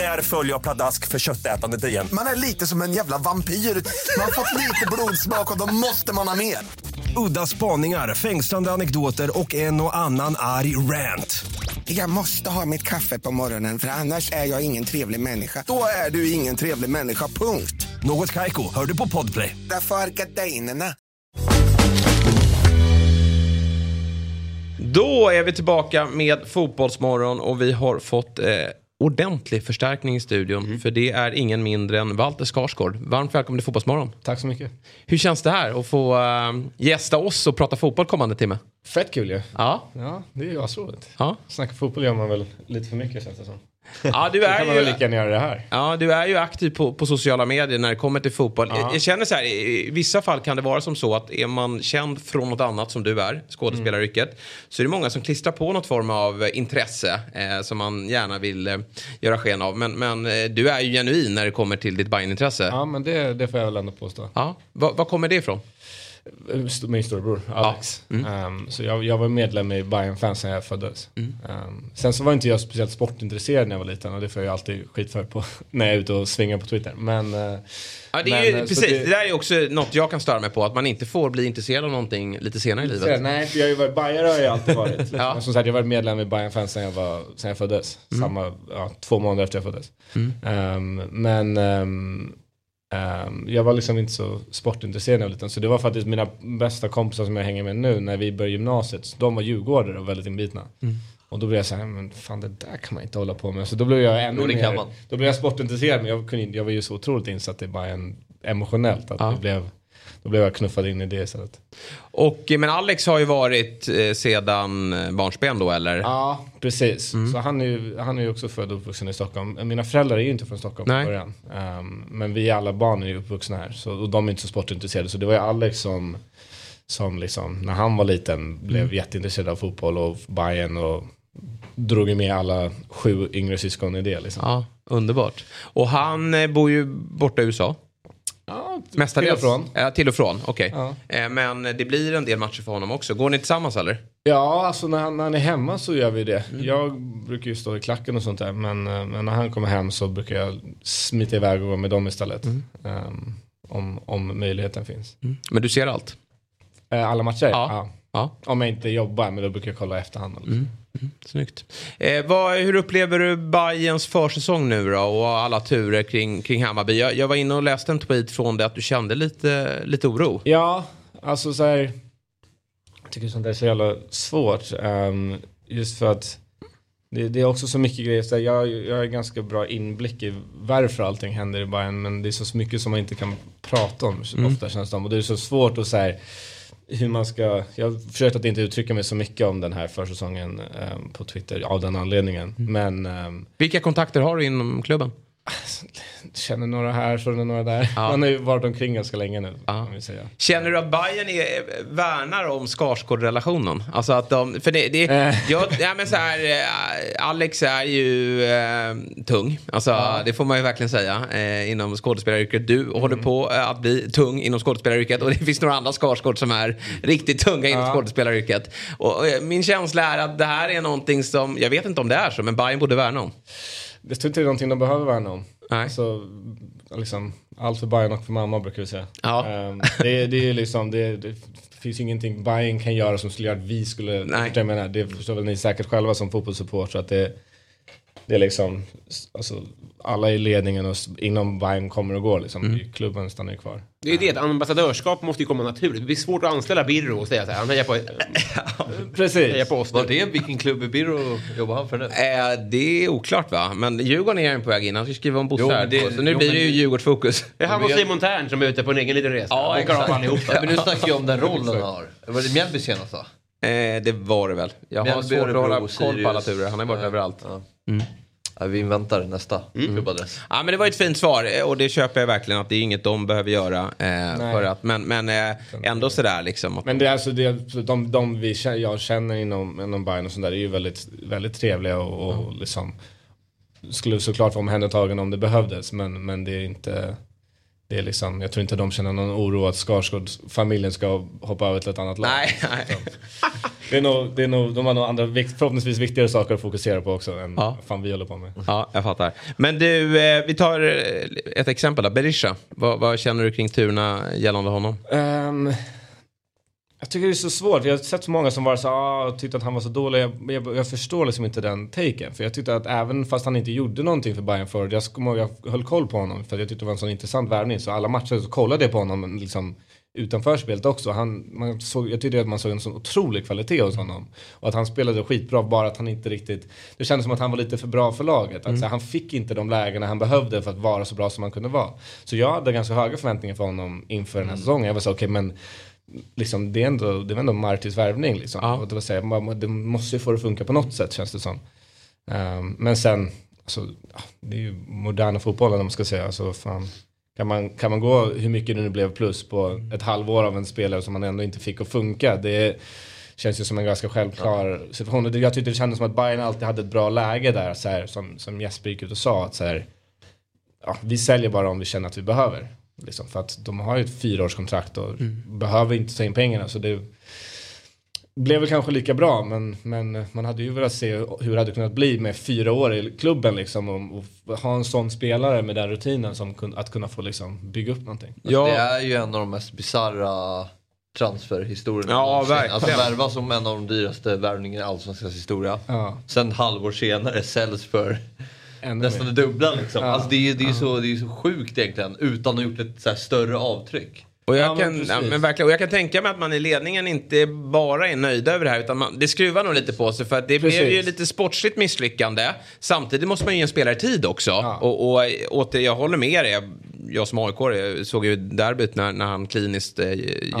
Där följer jag pladask för köttätandet igen. Man är lite som en jävla vampyr. Man har fått lite blodsmak och då måste man ha mer. Udda spaningar, fängslande anekdoter och en och annan arg rant. Jag måste ha mitt kaffe på morgonen för annars är jag ingen trevlig människa. Då är du ingen trevlig människa, punkt. Något Kaiko, hör du på Podplay. Därför är gardinerna. Då är vi tillbaka med Fotbollsmorgon och vi har fått eh, ordentlig förstärkning i studion. För det är ingen mindre än Walter Skarsgård. Varmt välkommen till Fotbollsmorgon. Tack så mycket. Hur känns det här att få eh, gästa oss och prata fotboll kommande timme? Fett kul ju. Ja. Ja, det är ju asroligt. Ja. Snacka fotboll gör man väl lite för mycket känns det som. Ja, du [laughs] är ju... lika göra det här. Ja, du är ju aktiv på, på sociala medier när det kommer till fotboll. Jag, jag känner så här, i i vissa fall kan det vara som så att är man känd från något annat som du är, skådespelaryrket, så är det många som klistrar på något form av eh, intresse eh, som man gärna vill eh, göra sken av. Men, men eh, du är ju genuin när det kommer till ditt Bajen-intresse. Ja, men det, det får jag väl ändå påstå. Ja. Var kommer det ifrån? Min storebror Alex. Ehm, så jag, jag var medlem i Bayern fans när jag föddes. Ehm, sen så var inte jag speciellt sportintresserad när jag var liten och det får jag alltid skit för på, [laughs] när jag är ute och svingar på Twitter. Men, eh, Ja, det, är men, ju, eh, precis, det... där är också något jag kan störa mig på, att man inte får bli intresserad av någonting lite senare i livet. Nej, för jag har ju varit, Bajare har jag alltid varit. [laughs] Liksom. Ja. Men som sagt, jag har varit medlem i Bayern fans sen jag, var, sen jag föddes. Samma, ja, två månader efter jag föddes. Ehm, men ehm, jag var liksom inte så sportintresserad när jag var liten. Så det var faktiskt mina bästa kompisar som jag hänger med nu när vi började gymnasiet. De var djurgårdare och väldigt inbitna. Och då blev jag så här, men fan det där kan man inte hålla på med. Så då blev jag ännu Jo, mer, kan man. då blev jag sportintresserad men jag, kunde, inte- jag var ju så otroligt insatt i Bayern emotionellt. Att Ja. det blev, då blev jag knuffad in i det istället. Och, eh, men Alex har ju varit eh, sedan eh, barnsben då, eller? Ja, precis. Mm. Så han är, ju, han är ju också född och uppvuxen i Stockholm. Mina föräldrar är ju inte från Stockholm Nej. från början. Ehm, men vi alla barn är ju uppvuxna här. Så, och de är inte så sportintresserade. Så det var ju Alex som, som liksom, när han var liten blev Mm. jätteintresserad av fotboll och Bayern och drog ju med alla sju yngre syskon i det. Liksom. Ja, underbart. Och han bor ju borta i USA. Ja, Mestadels. till och från. Ja, till och från, okej. Ja. Eh, Men det blir en del matcher för honom också. Går ni tillsammans eller? Ja, alltså när han, när han är hemma så gör vi det. Mm. Jag brukar ju stå i klacken och sånt där. Men, eh, men när han kommer hem så brukar jag smita iväg och gå med dem istället. Mm. Ehm, om, om möjligheten finns. Men du ser allt? Eh, alla matcher? Ja. Ja. Om jag inte jobbar, men då brukar jag kolla i efterhand. Mm. Snyggt. Eh, vad, hur upplever du Bayerns försäsong nu då och alla turer kring, kring Hammarby? Jag, jag var inne och läste en tweet från det att du kände lite, lite oro. Ja, alltså så här. Jag tycker sånt där är så jävla svårt. ehm, just för att det, det är också så mycket grejer. Så här, jag, jag har ganska bra inblick i varför allting händer i Bayern. Men det är så mycket som man inte kan prata om så Mm. ofta känns det som. Och det är så svårt att säga hur man ska, jag har försökt att inte uttrycka mig så mycket om den här försäsongen ehm, på Twitter av den anledningen. Men ehm, Vilka kontakter har du inom klubben? Känner några här, känner några där. Man har ju varit omkring ganska länge nu. Säga. Känner du att Bayern är, värnar om Skarsgård-relationen? Alltså att de, för det, det jag, ja, men så här, eh, Alex är ju eh, tung, alltså det får man ju verkligen säga eh, inom skådespelaryrket. Du håller på eh, att bli tung inom skådespelaryrket och det finns några andra Skarsgård som är riktigt tunga inom Ja. skådespelaryrket. Och, eh, min känsla är att det här är någonting som, jag vet inte om det är så, men Bayern borde värna om. Jag tror inte det är någonting de behöver värna om. Nej. Alltså, liksom, allt för Bayern och för mamma brukar vi säga. Ja. Ehm, det, det är liksom, det, det finns ju ingenting Bayern kan göra som skulle göra att vi skulle, Nej. jag menar, det förstår väl ni säkert själva som fotbollssupport att det, det är liksom, alltså, alla i ledningen och inom Bayern kommer och går liksom. Klubben stannar ju kvar. Det är det, ett ambassadörskap måste ju komma naturligt. Det blir svårt att anställa Birro och säga så här, han hejar på... [laughs] [laughs] Precis. Hejar på oss. Var det vilken klubb i Birro jobbar han för nu? Eh, det är oklart va? Men Djurgården är ju på väg in. Han ska skriva om Bosse Jo, här. så nu jo, blir det ju Djurgårdsfokus. [laughs] Det är han och Simon Tern som är ute på en egen liten resa. Ja, av exakt. men nu snackar jag om den rollen han har. Var det Mjällby senast då? Eh, det var det väl. Jag har svårt att hålla koll på alla turer. Han har varit Ja. överallt. Ja. Mm. Vi inväntar nästa klubbadress. Ja men det var ett fint svar eh, och det köper jag verkligen att det är inget de behöver göra. Eh, för att, men men eh, ändå sådär liksom. Att, Men det är alltså det, de, de vi, kä- jag känner inom, inom Bayern och sånt där är ju väldigt, väldigt trevliga och, och liksom skulle såklart vara omhändertagna om det behövdes men, men det är inte det är liksom, jag tror inte de känner någon oro att Skarsgård-familjen ska hoppa över till ett annat lag. Nej, nej. Det är nog, det är nog, de har nog andra, förhoppningsvis viktigare saker att fokusera på också än Ja. vad fan vi håller på med. Ja, jag fattar. Men du, eh, vi tar eh, ett exempel då. Berisha. Vad, vad känner du kring turerna gällande honom? Ehm, jag tycker det är så svårt. Jag har sett så många som var så ah, tyckte att han var så dålig. Jag, jag, jag förstår liksom inte den taken. För jag tyckte att även fast han inte gjorde någonting för Bayern förut. Jag, jag höll koll på honom för att jag tyckte det var en sån intressant värvning. Så alla matcher så kollade jag på honom liksom, utanför spelet också. Han, man såg, jag tyckte att man såg en sån otrolig kvalitet hos honom. Och att han spelade skitbra bara att han inte riktigt... Det kändes som att han var lite för bra för laget. Här, han fick inte de lägena han behövde för att vara så bra som han kunde vara. Så jag hade ganska höga förväntningar för honom inför den här säsongen. Jag var så okej men liksom, det, är ändå, det var ändå Martins värvning. Liksom. Och det, var så här, man, det måste ju få det att funka på något sätt känns det som. Ehm, men sen, alltså, ja, det är ju moderna fotbollen om man ska säga. Alltså, fan, kan, man, kan man gå hur mycket det nu blev plus på ett halvår av en spelare som man ändå inte fick att funka. Det känns ju som en ganska självklar situation. Och Jag tyckte det kändes som att Bayern alltid hade ett bra läge där. Så här, som, som Jesper gick ut och sa. Att så här, ja, vi säljer bara om vi känner att vi behöver. Liksom, för att de har ju ett fyraårskontrakt och behöver inte ta in pengarna. Så det blev väl kanske lika bra men, men man hade ju velat se hur det hade kunnat bli med fyra år i klubben liksom. Och, och ha en sån spelare med den rutinen som kun, att kunna få liksom bygga upp någonting. Alltså, Det är ju en av de mest bisarra transferhistorierna Ja, verkligen. Alltså värva som en av de dyraste värvningarna i Allsvenskans historia. Ja. Sen halvår senare säljs för Ännu nästan det dubbla liksom. Ja. Alltså det är ju det är så, det är så sjukt egentligen utan att ha gjort ett så här större avtryck. Och jag, Ja, men kan, ja, men verkligen, och jag kan tänka mig att man i ledningen inte bara är nöjda över det här utan man, det skruvar nog lite på sig för att det blev Precis. ju lite sportsligt misslyckande. Samtidigt måste man ju ge en spelare tid också. Och, och åter, jag håller med dig. Jag som aik såg ju derbyt när, när han kliniskt eh,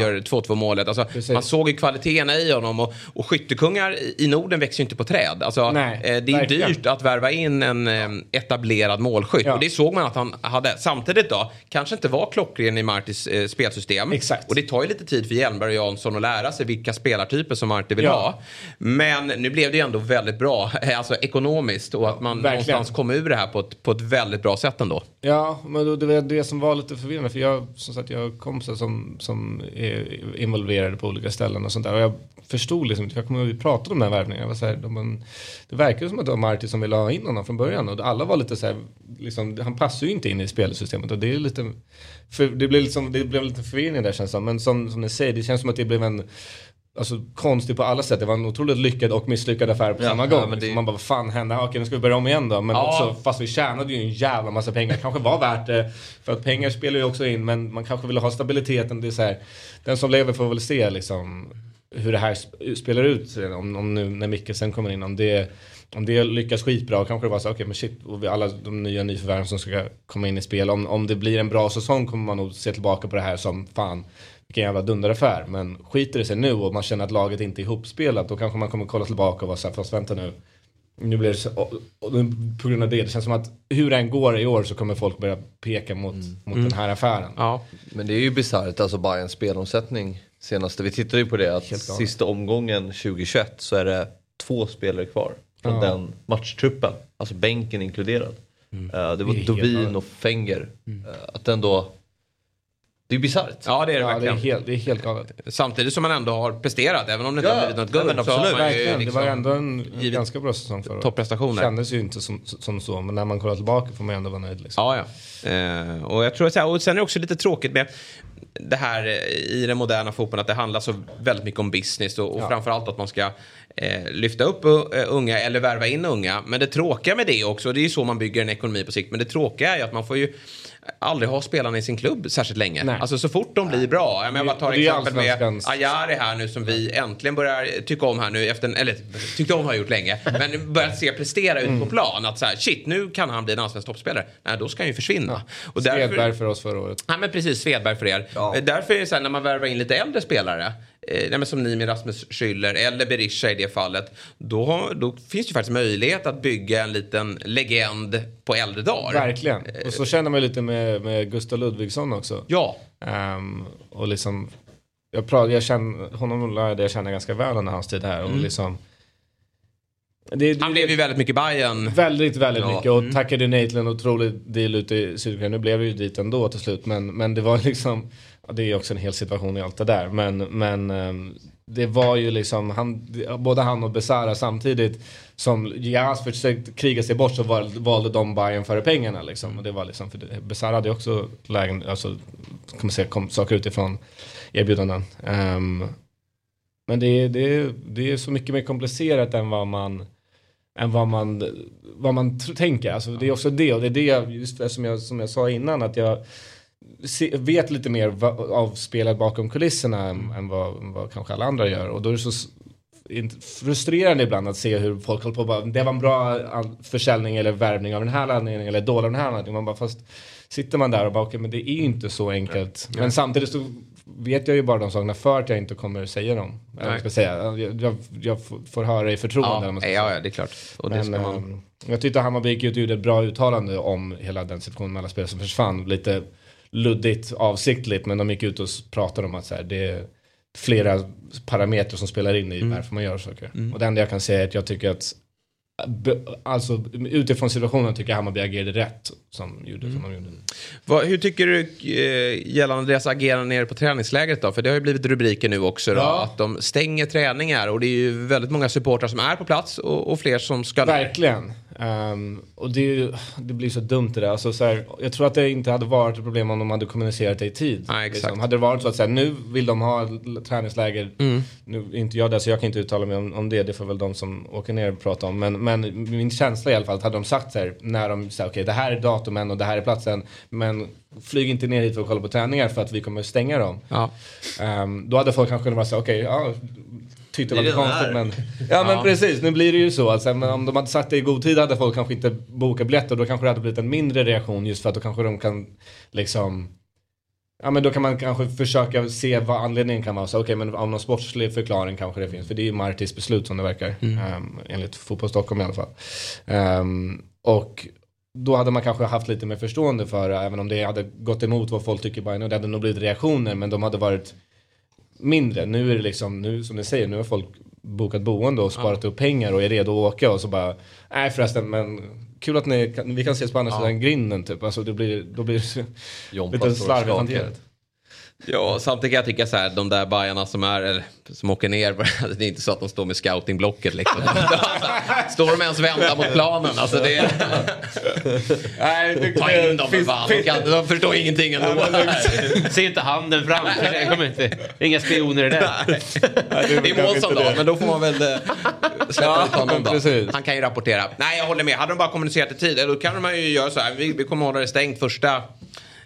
gör 2-2 målet. Alltså, man såg ju kvaliteterna i honom och, och skyttekungar i- Norden växer ju inte på träd. Alltså, Nej, eh, det är verkligen. dyrt att värva in en eh, etablerad målskytt. Ja. Och det såg man att han hade. Samtidigt då, kanske inte var klockren i Martis eh, spelsystem. Exakt. Och det tar ju lite tid för Hjelmberg och Jansson att lära sig vilka spelartyper som Marti vill Ja. ha. Men nu blev det ju ändå väldigt bra, alltså ekonomiskt. Och att man verkligen. någonstans kom ur det här på ett, på ett väldigt bra sätt ändå. Ja, men då- det det som var lite förvirrande. För jag, som sagt, jag har kompisar som, som är involverade på olika ställen och sånt där. Och jag förstod liksom inte, jag kommer ihåg att vi pratade om den här värvningen. Jag var så här, de, man, det verkar som att det var Marti som ville ha in honom från början. Och alla var lite så här, liksom, han passar ju inte in i spelsystemet. Och det är lite, för, det, blev liksom, det blev lite förvirring där känns det som. Men som, som ni säger, det känns som att det blev en Alltså konstig på alla sätt. Det var en otroligt lyckad och misslyckad affär på Ja, samma ja, gång. Liksom det- Man bara, vad fan hände? Okej, nu ska vi börja om igen då. Men Ja. också, fast vi tjänade ju en jävla massa pengar. Kanske var värt det. För att pengar spelar ju också in. Men man kanske ville ha stabiliteten. Det är så här, den som lever får väl se liksom hur det här sp- spelar ut. sen. Om, om nu när Mikkelsen kommer in. Om det, om det lyckas skitbra. Kanske det var så, okej men shit. Och alla de nya nyförvärven som ska komma in i spel. Om, om det blir en bra säsong kommer man nog se tillbaka på det här som fan. Vilken jävla dunderaffär. Men skiter det sig nu och man känner att laget inte är ihopspelat. Då kanske man kommer kolla tillbaka och vara såhär, fast vänta nu. Nu blir det så, och, och, på grund av det, det känns som att hur det än går i år så kommer folk börja peka mot, mot Mm. den här affären. Ja. Men det är ju bisarrt, alltså Bayerns spelomsättning senaste. Vi tittade ju på det att sista omgången 2021 så är det två spelare kvar från Ja. den matchtruppen. Alltså bänken inkluderad. Mm. Eh, det var Det Dovin och Fenger. Eh, att ändå... Det är bisarrt. Ja, det är det Ja, det är verkligen. helt, det är helt galet. Samtidigt som man ändå har presterat, även om det inte Ja, har blivit något guld. så absolut. ju Verkligen, liksom det var ju ändå en, ganska bra säsong förra topprestationer. Kändes ju inte som, som så, men när man kollar tillbaka får man ändå vara nöjd. Liksom. Ja, ja. Eh, och jag tror att och sen är det också lite tråkigt med det här i den moderna fotbollen att det handlar så väldigt mycket om business och, och Ja. framförallt att man ska eh, lyfta upp uh, unga eller värva in unga. Men det tråkiga med det också, och det är ju så man bygger en ekonomi på sikt, men det tråkiga är ju att man får ju aldrig ha spelarna i sin klubb särskilt länge. Nej. Alltså så fort de blir bra. Jag, menar, jag bara tar exempel med Ajari här nu som vi äntligen börjar tycka om här nu efter, eller tyckte om har gjort länge, men börjat se prestera ut på plan. Att så här, shit nu kan han bli en allsvensk toppspelare. Nej, då ska han ju försvinna. Och därför- Svedberg för oss förra året. Ja men precis, Svedberg för er. Eh, Därför är det så här när man värvar in lite äldre spelare, eh, nej, som ni med Rasmus Schüller eller Berisha i det fallet, då, då finns det ju faktiskt möjlighet att bygga en liten legend på äldre dagar. Verkligen. Och så känner man lite med, med Gustav Ludvigsson också. Ja. Ehm, och liksom, jag, pratar, jag känner, honom lärde jag känna ganska väl under hans tid här. Och Mm. liksom, det, det, Han blev ju väldigt mycket Bayern. Väldigt, väldigt Ja. mycket. Och Mm. tackade nej till en otrolig deal ute i Sydkorea. Nu blev det ju dit ändå till slut. Men, men det var liksom, ja, det är ju också en hel situation i allt det där. Men, men eh, det var ju liksom, han, både han och Besara samtidigt som Jas försökte kriga sig bort så val, valde de Bayern före pengarna liksom. Och det var liksom, för Besara hade ju också lägen, alltså, kan man säga, kom saker utifrån erbjudanden. Um, men det, är- det, det är så mycket mer komplicerat än vad man än vad man, vad man tänker. Alltså, det är också det och det är det jag, just som jag, som jag sa innan att jag se, vet lite mer va, av spelet bakom kulisserna än, än vad, vad kanske alla andra gör och då är det så frustrerande ibland att se hur folk håller på och bara, det var en bra försäljning eller värvning av den här anledningen eller dålig av den här anledningen. Man bara, fast sitter man där och bara, okej men det är ju inte så enkelt. Men samtidigt så vet jag ju bara de sakerna för att jag inte kommer säga dem. Nej. ska jag, säga. Jag, jag, jag får höra i förtroende. Ja, ja, ja, det är klart. Och Men, man- ehm, jag tyckte Hammarby gick ut och gjorde ett bra uttalande om hela den situationen med alla spelare som försvann. Lite luddigt, avsiktligt, men de gick ut och pratade om att så här, det är flera parametrar som spelar in i varför man gör saker. Mm. Och det enda jag kan säga är att jag tycker att Alltså utifrån situationen tycker jag Hammarby agerade rätt som, gjorde, Mm. som de gjorde. Vad, hur tycker du eh, gällande deras agerande nere på träningslägret då? För det har ju blivit rubriker nu också då, Ja. att de stänger träningar och det är ju väldigt många supportrar som är på plats och, och fler som ska Verkligen. Ehm, och det, ju, det blir så dumt det där. Alltså, så här, jag tror att det inte hade varit ett problem om de hade kommunicerat det i tid. exakt. Hade det varit så att så här, nu vill de ha träningsläger. Mm. Nu är inte jag där så jag kan inte uttala mig om, om det. Det får väl de som åker ner prata om. Men, men min känsla i alla fall att hade de sagt så här när de säger okej det här är datumen och det här är platsen. Men flyg inte ner hit för att kolla på träningar för att vi kommer stänga dem. Ja. Ehm, då hade folk kanske kunnat vara så okej ja tyckte det Det var konstigt men Ja men Ja. precis, nu blir det ju så. Alltså, men om de hade sagt det i god tid hade folk kanske inte bokat biljetter. Då kanske det hade blivit en mindre reaktion just för att då kanske de kan liksom Ja men då kan man kanske försöka se vad anledningen kan vara. Okej men av någon sportslig förklaring kanske det finns. För det är ju Martis beslut som det verkar. Mm. ehm, enligt Fotboll Stockholm i alla fall. Ehm, och då hade man kanske haft lite mer förstående för det. Även om det hade gått emot vad folk tycker. Bara, det hade nog blivit reaktioner. Men de hade varit mindre. Nu är det liksom, nu som ni säger, nu har folk bokat boende och sparat upp pengar och är redo att åka och så bara, nej förresten men kul att ni kan, vi kan ses på andra sidan grinden typ. Alltså det blir, då blir det lite slarvigt hanterat. Ja, samtidigt kan jag tycka så här, de där bajarna som är, eller, som åker ner, [laughs] det är inte så att de står med scoutingblocket liksom. [laughs] står de ens vända mot planen? Alltså det är... Nej, Ta in dem för fan, de, kan, de förstår ingenting ändå. [laughs] Se inte handen fram. Det kommer inte. Inga spioner i det. Det är Månsson då, men då får man väl eh, släppa ut honom då. Han kan ju rapportera. Nej, jag håller med. Hade de bara kommunicerat i tid, då kan man ju göra så här. Vi, vi kommer hålla det stängt första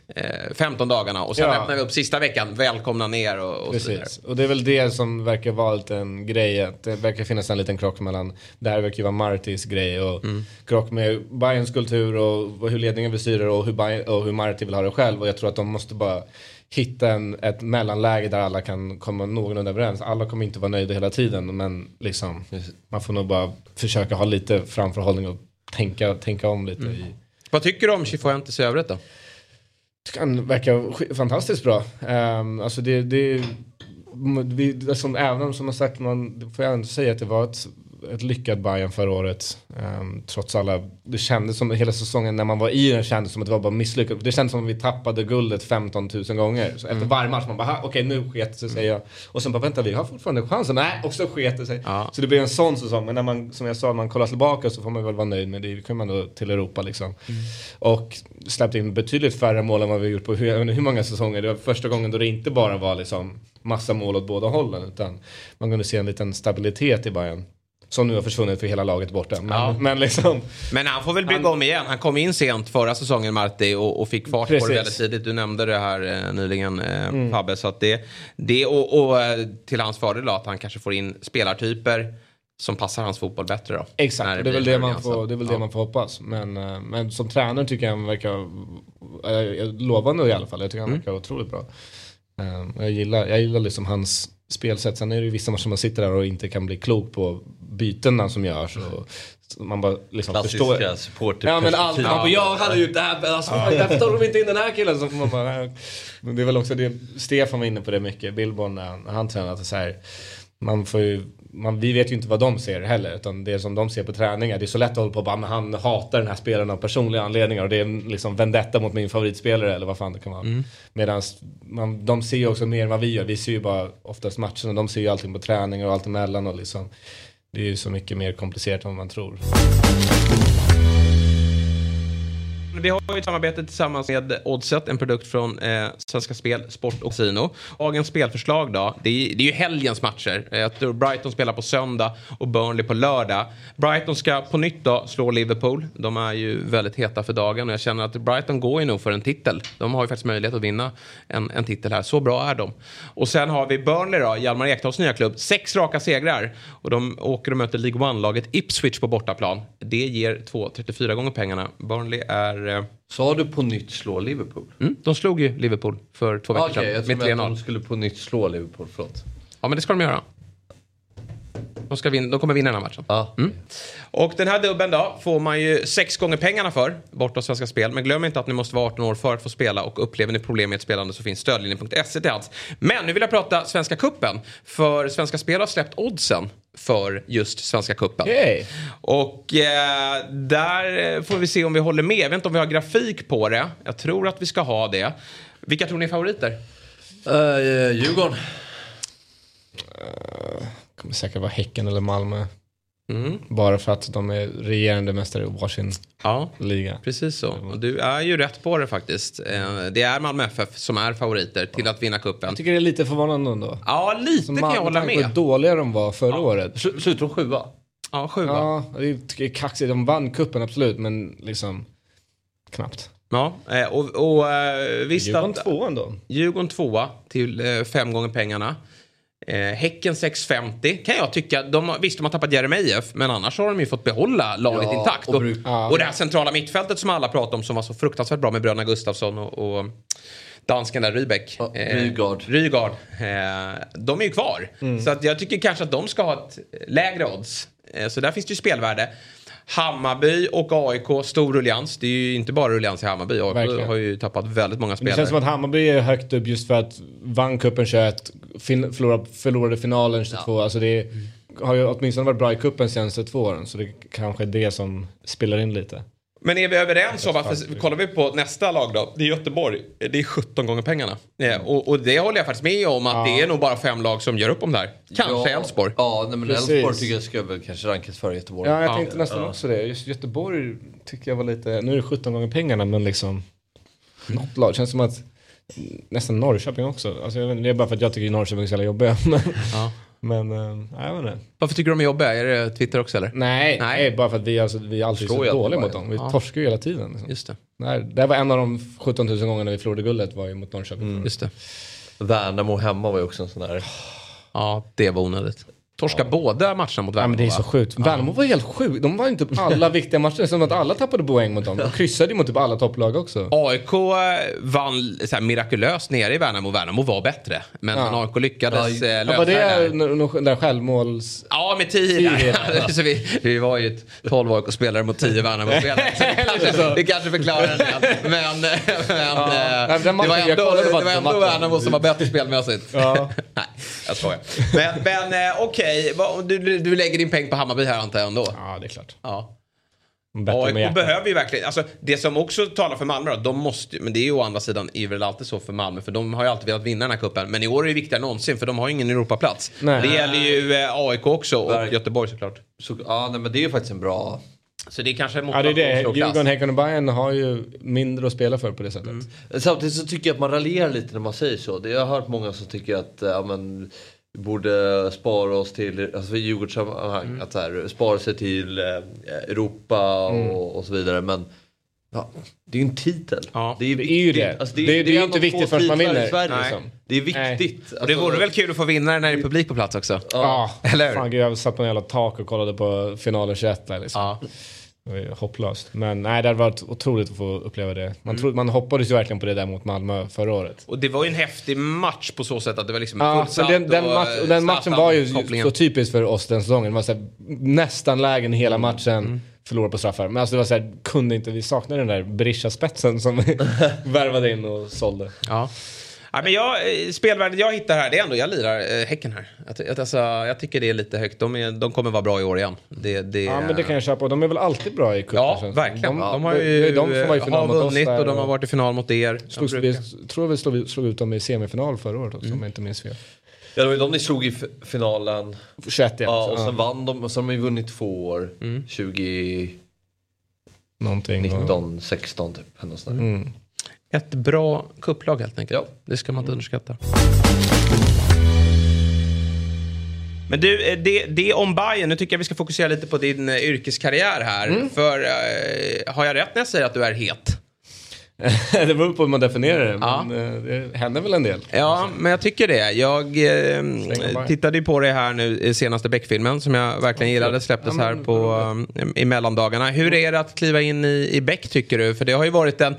eh, 15 dagarna och sen Ja. öppnar vi upp sista veckan. Välkomna ner och, och. Precis, och det är väl det som verkar vara en grej. Att det verkar finnas en liten krock mellan, det här verkar ju vara Martis grej och Mm. krock med Bayerns kultur och hur ledningen vill styra och hur, Bayern, och hur Marti vill ha det själv. Och jag tror att de måste bara hitta en, ett mellanläge där alla kan komma någorlunda överens. Alla kommer inte vara nöjda hela tiden men liksom man får nog bara försöka ha lite framförhållning och tänka, tänka om lite. Mm. I, Vad tycker du om Chifuentes i övrigt då? Han verkar fantastiskt bra. Um, alltså det, det vi, som, även om som man sagt, man får jag ändå säga att det var ett, ett lyckat Bayern förra året. Ehm, trots alla, det kändes som hela säsongen när man var i den kändes som att det var bara misslyckat. Det kändes som att vi tappade guldet 15 000 gånger. Så efter Mm. varje match man bara, "Ha, okej nu sket sig säger jag. Och sen bara, vänta vi har fortfarande chansen. Nej, och så sket det sig. Så det blir en sån säsong. Men när man, som jag sa, när man kollar tillbaka så får man väl vara nöjd med det. Vi kommer ändå till Europa liksom. Och släppte in betydligt färre mål än vad vi gjort på hur, jag vet inte hur många säsonger. Det var första gången då det inte bara var liksom massa mål åt båda hållen. Utan man kunde se en liten stabilitet i Bayern. Som nu har försvunnit för hela laget borta. Men, Ja. men liksom. Men han får väl bygga om igen. Han kom in sent förra säsongen Marti och, och fick fart på Precis. det väldigt tidigt. Du nämnde det här eh, nyligen eh, Mm. Fabbe. Så att det, det och, och eh, till hans fördel då, att han kanske får in spelartyper som passar hans fotboll bättre då. Exakt, det är väl det man får, det är väl Ja. det man får hoppas. Men, eh, men som tränare tycker jag han verkar eh, lovande i alla fall. Jag tycker han Mm. verkar otroligt bra. Jag gillar, jag gillar liksom hans spelsätt. Sen är det ju vissa matcher man sitter där och inte kan bli klok på bytena som görs. Och man bara liksom Klassiska förstår. Ja men allt, man bara, jag hade gjort det här, alltså, varför tar de inte in den här killen? Så man bara, nej. Men det är väl också det, Stefan var inne på det mycket, Billborn när han, han tränade. Så här, man får ju, man, vi vet ju inte vad de ser heller, utan det som de ser på träningar. Det är så lätt att hålla på och bara, men han hatar den här spelaren av personliga anledningar och det är liksom vendetta mot min favoritspelare eller vad fan det kan vara. Mm. Medan man, de ser ju också mer än vad vi gör. Vi ser ju bara oftast matcherna, de ser ju allting på träningar och allt emellan och liksom. Det är ju så mycket mer komplicerat än vad man tror. Vi har ju ett samarbete tillsammans med Oddset, en produkt från eh, Svenska Spel, Sport och Casino. Dagens spelförslag då, det är, det är ju helgens matcher. Eh, jag tror Brighton spelar på söndag och Burnley på lördag. Brighton ska på nytt då slå Liverpool. De är ju väldigt heta för dagen och jag känner att Brighton går ju nog för en titel. De har ju faktiskt möjlighet att vinna en, en titel här. Så bra är de. Och sen har vi Burnley då, Hjalmar Ekdals nya klubb. Sex raka segrar. Och de åker och möter League One-laget Ipswich på bortaplan. Det ger 2,34 gånger pengarna. Burnley är... Eh... Sa du på nytt slå Liverpool? Mm, de slog ju Liverpool för två veckor Okej, sedan jag trodde att 3-0. de skulle på nytt slå Liverpool, förlåt. Ja, men det ska de göra. De, ska vinna, de kommer vinna den här matchen. Mm. Och den här dubben då får man ju sex gånger pengarna för borta hos Svenska Spel. Men glöm inte att ni måste vara 18 år för att få spela och upplever ni problem med ett spelande så finns stödlinjen.se till hands. Men nu vill jag prata Svenska Kuppen För Svenska Spel har släppt oddsen för just Svenska Kuppen Och eh, där eh, får vi se om vi håller med. Jag vet inte om vi har grafik på det. Jag tror att vi ska ha det. Vilka tror ni är favoriter? Uh, Djurgården. Kommer säkert vara Häcken eller Malmö. Mm. Bara för att de är regerande mästare i varsin ja, liga. Precis så. Och du är ju rätt på det faktiskt. Eh, Det är Malmö FF som är favoriter till att vinna kuppen. Jag tycker det är lite förvånande ändå. Ja, lite Som kan jag hålla med. hur dåliga de var förra året. Slutar de sjua? Ja, sjua. Ja, det är kaxigt. De vann kuppen absolut, men liksom knappt. Ja, eh, och, och eh, visst Djurgården att... tvåa ändå. Djurgården tvåa till fem gånger pengarna. Eh, häcken 6,50 kan jag tycka. De visst, de har tappat Jeremejeff, men annars har de ju fått behålla laget Ja, intakt. och Och, bruk- och, det här centrala mittfältet som alla pratar om som var så fruktansvärt bra med bröderna Gustafsson och, och dansken där, Rybäck. Eh, Rygaard. Rygaard. Eh, de är ju kvar. Mm. Så att jag tycker kanske att de ska ha ett lägre odds. Eh, så där finns det ju spelvärde. Hammarby och AIK, stor ruljans. Det är ju inte bara ruljans i Hammarby. AIK Verkligen. har ju tappat väldigt många Men det spelare. känns som att Hammarby är högt upp just för att vann cupen 21, fin- förlorade, förlorade finalen 22. Alltså det är, har ju åtminstone varit bra i cupen senaste två åren. Så det kanske är det som spelar in lite. Men är vi överens om, varför, kollar vi på nästa lag då, det är Göteborg, det är 17 gånger pengarna. Ja, och, och det håller jag faktiskt med om att det är nog bara fem lag som gör upp om det här. Kanske Ja. Elfsborg. Ja, nej, men. Elfsborg tycker jag ska väl kanske rankas före Göteborg. Ja, jag tänkte nästan Ja. också det. Just Göteborg tycker jag var lite, nu är det 17 gånger pengarna men liksom något lag. Känns som att nästan Norrköping också. Alltså, jag vet, det är bara för att jag tycker Norrköping är så jävla jobbiga. [laughs] Men, Ja. men äh, jag vet inte. Varför tycker du de är jobbiga? Är det Twitter också eller? Nej, nej. bara för att vi, alltså, vi är alltid så dåliga mot dem. Vi Ja. torskar ju hela tiden. Liksom. Just det. Nej, det var en av de 17 000 gångerna vi förlorade guldet var ju mot Norrköping. Just det. Värnamo hemma var ju också en sån där. Ja, det var onödigt. Torska båda matcherna mot Ja, Värnamo men det är så sjukt. Värnamo var helt sjukt. De var inte på alla [laughs] viktiga matcher. Som att alla tappade poäng mot dem. De kryssade ju mot typ alla topplag också. AIK vann så här, mirakulöst nere i Värnamo. Värnamo var bättre. Men, Ja. AIK lyckades Ja, eh, Ja, lösa var det där. där självmåls... Ja, med tio. [laughs] Ja. så vi, vi var ju ett 12 AIK-spelare mot 10 Värnamo-spelare. [laughs] Det Det kanske förklarar en del. Men, men Ja. eh, det var ändå, det var ändå. Värnamo som var bättre spelmässigt. Ja. Nej, jag skojar. Men, men eh, okej, okej, vad- du, du lägger din peng på Hammarby här antar jag ändå? Ja, det är klart. Ja. AIK behöver ju verkligen, alltså det som också talar för Malmö då, de måste, men det är ju å andra sidan är väl alltid så för Malmö för de har ju alltid velat vinna den här kuppen Men i år är det viktigare än någonsin för de har ju ingen Europaplats. Nej. Det gäller ju eh, AIK också och Verk- Göteborg såklart. Så, ja, nej, men det är ju faktiskt en bra... Så det är kanske Ja, det är det. Djurgården, Häcken och Bayern har ju mindre att spela för på det sättet. Samtidigt så tycker jag att man raljerar lite när man säger så. Det- Jag har hört många som tycker att ja, men, borde spara oss till, alltså i Djurgårdssammanhang, att så här, spara sig till eh, Europa och, Mm. och så vidare. Men ja, det är ju en titel. Det är ju det. Alltså, Det- det är ju inte viktigt förrän man vinner. Sverige, liksom. Det är viktigt. Och det vore väl kul att få vinna när det är publik på plats också? Ja, Eller hur? Fan, jag satt på en jävla tak och kollade på finalen 21 där liksom. Det ju hopplöst. Men nej, det hade varit otroligt att få uppleva det. Man, Mm. trodde, man hoppades ju verkligen på det där mot Malmö förra året. Och det var ju en häftig match på så sätt att det var liksom Ja, fullsatt den, den, och, match, eh, och den matchen var ju Zlatan-kopplingen. så typiskt för oss den säsongen. Det var så här, nästan lägen hela matchen, Mm. förlorade på straffar. Men alltså det var så här, kunde inte, vi saknade den där Berisha-spetsen som [laughs] värvade in och sålde. Ja. Ja, men jag, eh, spelvärdet jag hittar här, det är ändå, jag lirar eh, Häcken här. Jag, alltså, jag tycker det är lite högt. De, är, de kommer vara bra i år igen. Det, det, Ja men det kan jag köpa, de är väl alltid bra i cupen. Ja, verkligen. De, har det- ju det de som var i final har mot oss och de har varit i final mot er. Slogs, De vi, tror vi slog, slog ut dem i semifinal förra året också, om jag inte minns fel. Ja, det var ju de ni slog i finalen. 21 ja. Ja, och sen Ja. vann de och så har de ju vunnit två år. 20... Någonting. 19, 16 typ. eller. Mm. Ett bra kupplag helt enkelt. Det ska man inte underskatta. Men du, eh, det, det om Bayern. Nu tycker jag vi ska fokusera lite på din eh, yrkeskarriär här. Mm. För eh, har jag rätt när jag säger att du är het? [laughs] det beror på hur man definierar det, Ja. men eh, det händer väl en del. Ja, men jag tycker det. Jag eh, tittade ju på det här nu i senaste Beck-filmen som jag verkligen gillade. Släpptes här på eh, i mellandagarna. Hur är det att kliva in i, i Beck tycker du? För det har ju varit en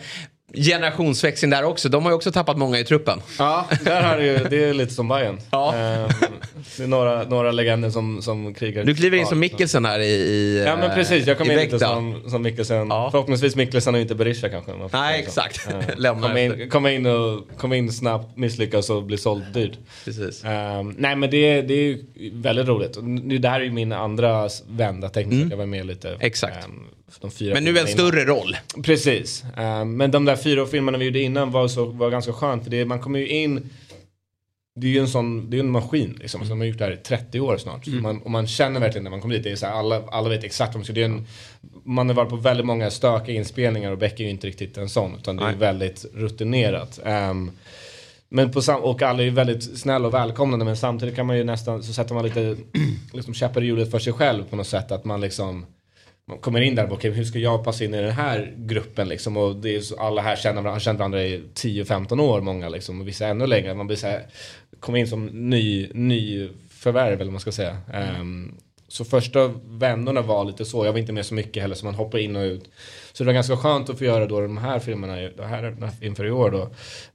generationsväxling där också. De har ju också tappat många i truppen. Ja, där har det, ju, det är lite som Bayern. Ehm, det är några, några legender som, som krigar. Du kliver in Ja, som Mikkelsen här i, i Ja men precis, jag kom i in lite som, som Mikkelsen. Förhoppningsvis Mikkelsen och inte Berisha kanske. Nej, exakt. [laughs] Eh, Lämnar komma, in, komma, in och, komma in snabbt, misslyckas och bli såld dyrt. Precis. Ehm, nej men det, det är ju väldigt roligt. Nu, det här är ju min andra vända tekniskt sett. Jag var med lite. Mm. Exakt. De fyra Men nu en filmerna innan. större roll. Precis. Ehm, men de där fyra filmerna vi gjorde innan var, så, var ganska skönt. För det, man kommer ju in det är ju en sån, det är en maskin liksom. Som har gjort det här i 30 år snart. Så Mm. man, och man känner verkligen när man kommer dit, det är så här, alla, alla vet exakt vad man ska det är en, Man har varit på väldigt många stökiga inspelningar och Beck är ju inte riktigt en sån. Utan det är Nej. väldigt rutinerat. Ehm, men på sam- och alla är ju väldigt snälla och välkomnande men samtidigt kan man ju nästan, så sätter man lite [clears throat] liksom käppar i hjulet för sig själv på något sätt. Att man liksom man kommer in där och okay, hur ska jag passa in i den här gruppen liksom? Och det är så, alla här känner varandra, känner varandra i 10-15 år många liksom. Och vissa ännu längre. Man blir så här, kommer in som ny, ny förvärv eller vad man ska säga. Um, så första vändorna var lite så, jag var inte med så mycket heller så man hoppar in och ut. Så det var ganska skönt att få göra då de här filmerna det här, inför i år då.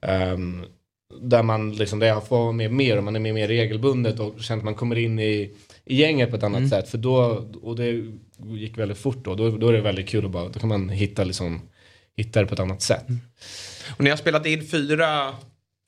Um, där man liksom, där jag får vara med mer och man är med mer regelbundet och känner att man kommer in i, i gänget på ett annat Mm. sätt. För då, och det gick väldigt fort då, då, då är det väldigt kul att bara, då kan man hitta liksom, hitta det på ett annat sätt. Och ni har spelat in fyra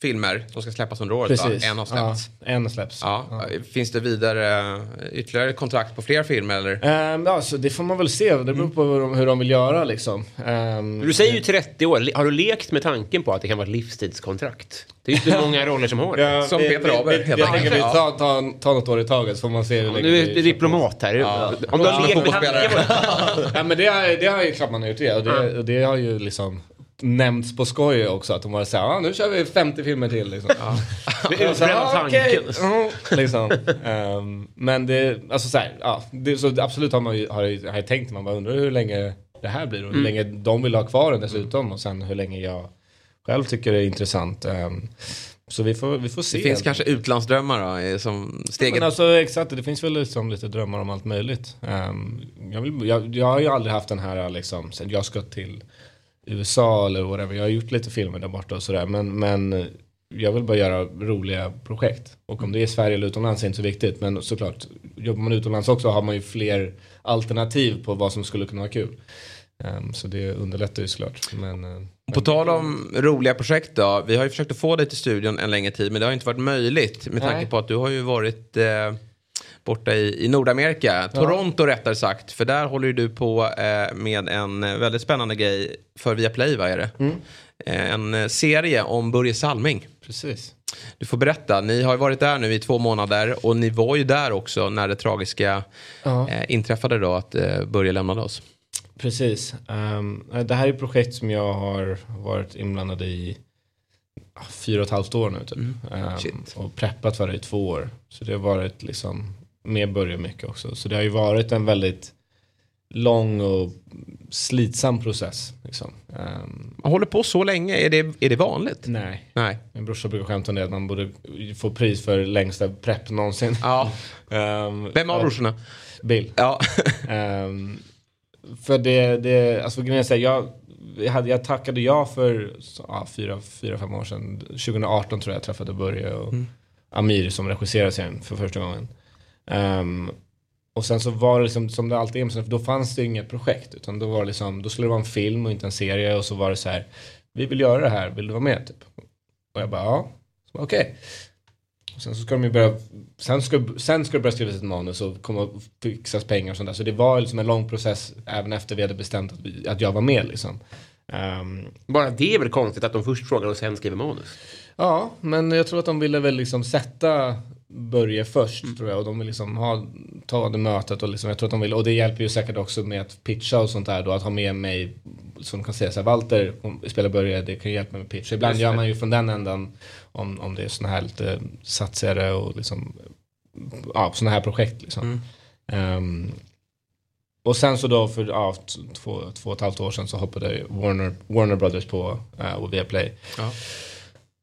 filmer. De ska släppas under året Precis. va? En har släppts. Ja, en släpps. Ja. Finns det vidare eh, ytterligare kontrakt på fler filmer eller? Um, ja, så det får man väl se, det beror på hur de, hur de vill göra liksom. Ehm, Du säger ju 30 år. Har du lekt med tanken på att det kan vara ett livstidskontrakt? Det är ju inte [laughs] många roller som har det. Ja, Som vi- Peter Haber, Jag tänker vi Ja. tar, tar, tar något år i taget så får man se hur länge Nu är du diplomat här. Ja. Om du har Ja, lekt med tanken på [laughs] ja, men det, har, det har ju klart man har gjort det. Och det, och det har ju liksom nämnts på skoj också. Att de var såhär, ah, nu kör vi 50 filmer till. Liksom. [laughs] Det är Så här, "Ah, okej." tanken. Mm, liksom. Ehm, men det, alltså så här, ja, det, så absolut har man ju, har, jag- har jag tänkt, man bara undrar hur länge det här blir och hur Mm. länge de vill ha kvar den dessutom och sen hur länge jag själv tycker det är intressant. Ehm, så vi får, vi får se. Det finns kanske utlandsdrömmar då, eh, som steget. Men alltså exakt, det finns väl liksom lite drömmar om allt möjligt. Ehm, jag, vill, jag, jag har ju aldrig haft den här liksom, jag ska till USA eller whatever. Jag har gjort lite filmer där borta och sådär. Men, men jag vill bara göra roliga projekt. Och om det är Sverige eller utomlands är inte så viktigt. Men såklart, jobbar man utomlands också har man ju fler alternativ på vad som skulle kunna vara kul. Ehm, så det underlättar ju såklart. Men, eh, På tal om roliga projekt då. Vi har ju försökt att få dig till studion en längre tid men det har inte varit möjligt med tanke Nej. på att du har ju varit eh, borta i, i Nordamerika. Toronto rättare sagt. För där håller ju du på eh, med en eh, väldigt spännande grej för Viaplay, vad är det? Mm. Eh, en eh, serie om Börje Salming. Precis. Du får berätta, ni har ju varit där nu i två månader och ni var ju där också när det tragiska Ja. eh, inträffade då att eh, Börje lämnade oss. Precis. Ehm, det här är ett projekt som jag har varit inblandad i ah, fyra och ett halvt år nu typ. Ehm, och preppat för det i två år. Så det har varit liksom med Börje mycket också. Så det har ju varit en väldigt lång och slitsam process. Liksom. Ehm, Man håller på så länge, är det, är det vanligt? Nej. Nej. Min brorsa brukar skämta om det att man borde få pris för längsta prepp någonsin. Ja. [laughs] Ehm, Vem av brorsorna? Bill. Ja. [laughs] Ehm, för det, det alltså grejen är jag, hade, jag tackade ja för ja, fyra, fyra, fem år sedan. 2018 tror jag jag träffade Börje och Mm. Amir som regisserar serien för första gången. Ehm, och sen så var det liksom, som det alltid är, för då fanns det inget projekt. Utan då var det liksom, då skulle det vara en film och inte en serie. Och så var det så här, vi vill göra det här, vill du vara med? Typ. Och jag bara, ja. Okej. Och sen så ska de ju börja, sen ska, sen ska det börja skrivas ett manus och komma och fixas pengar och sånt där. Så det var liksom en lång process även efter vi hade bestämt att, vi, att jag var med liksom. Ehm, Bara det är väl konstigt att de först frågar och sen skriver manus. Ja, men jag tror att de ville väl liksom sätta Börje först tror jag och de vill liksom ha, ta det mötet och liksom, jag tror att de vill, och det hjälper ju säkert också med att pitcha och sånt där då, att ha med mig som kan säga så här, Walter spelar Börje, det kan hjälpa med pitch. Ibland gör man ju från den änden om, om det är såna här lite satsigare och liksom, ja, såna här projekt liksom. Ehm, och sen så då för ja, två, två och ett halvt år sedan så hoppade Warner, Warner Brothers på uh, och Viaplay. Ja.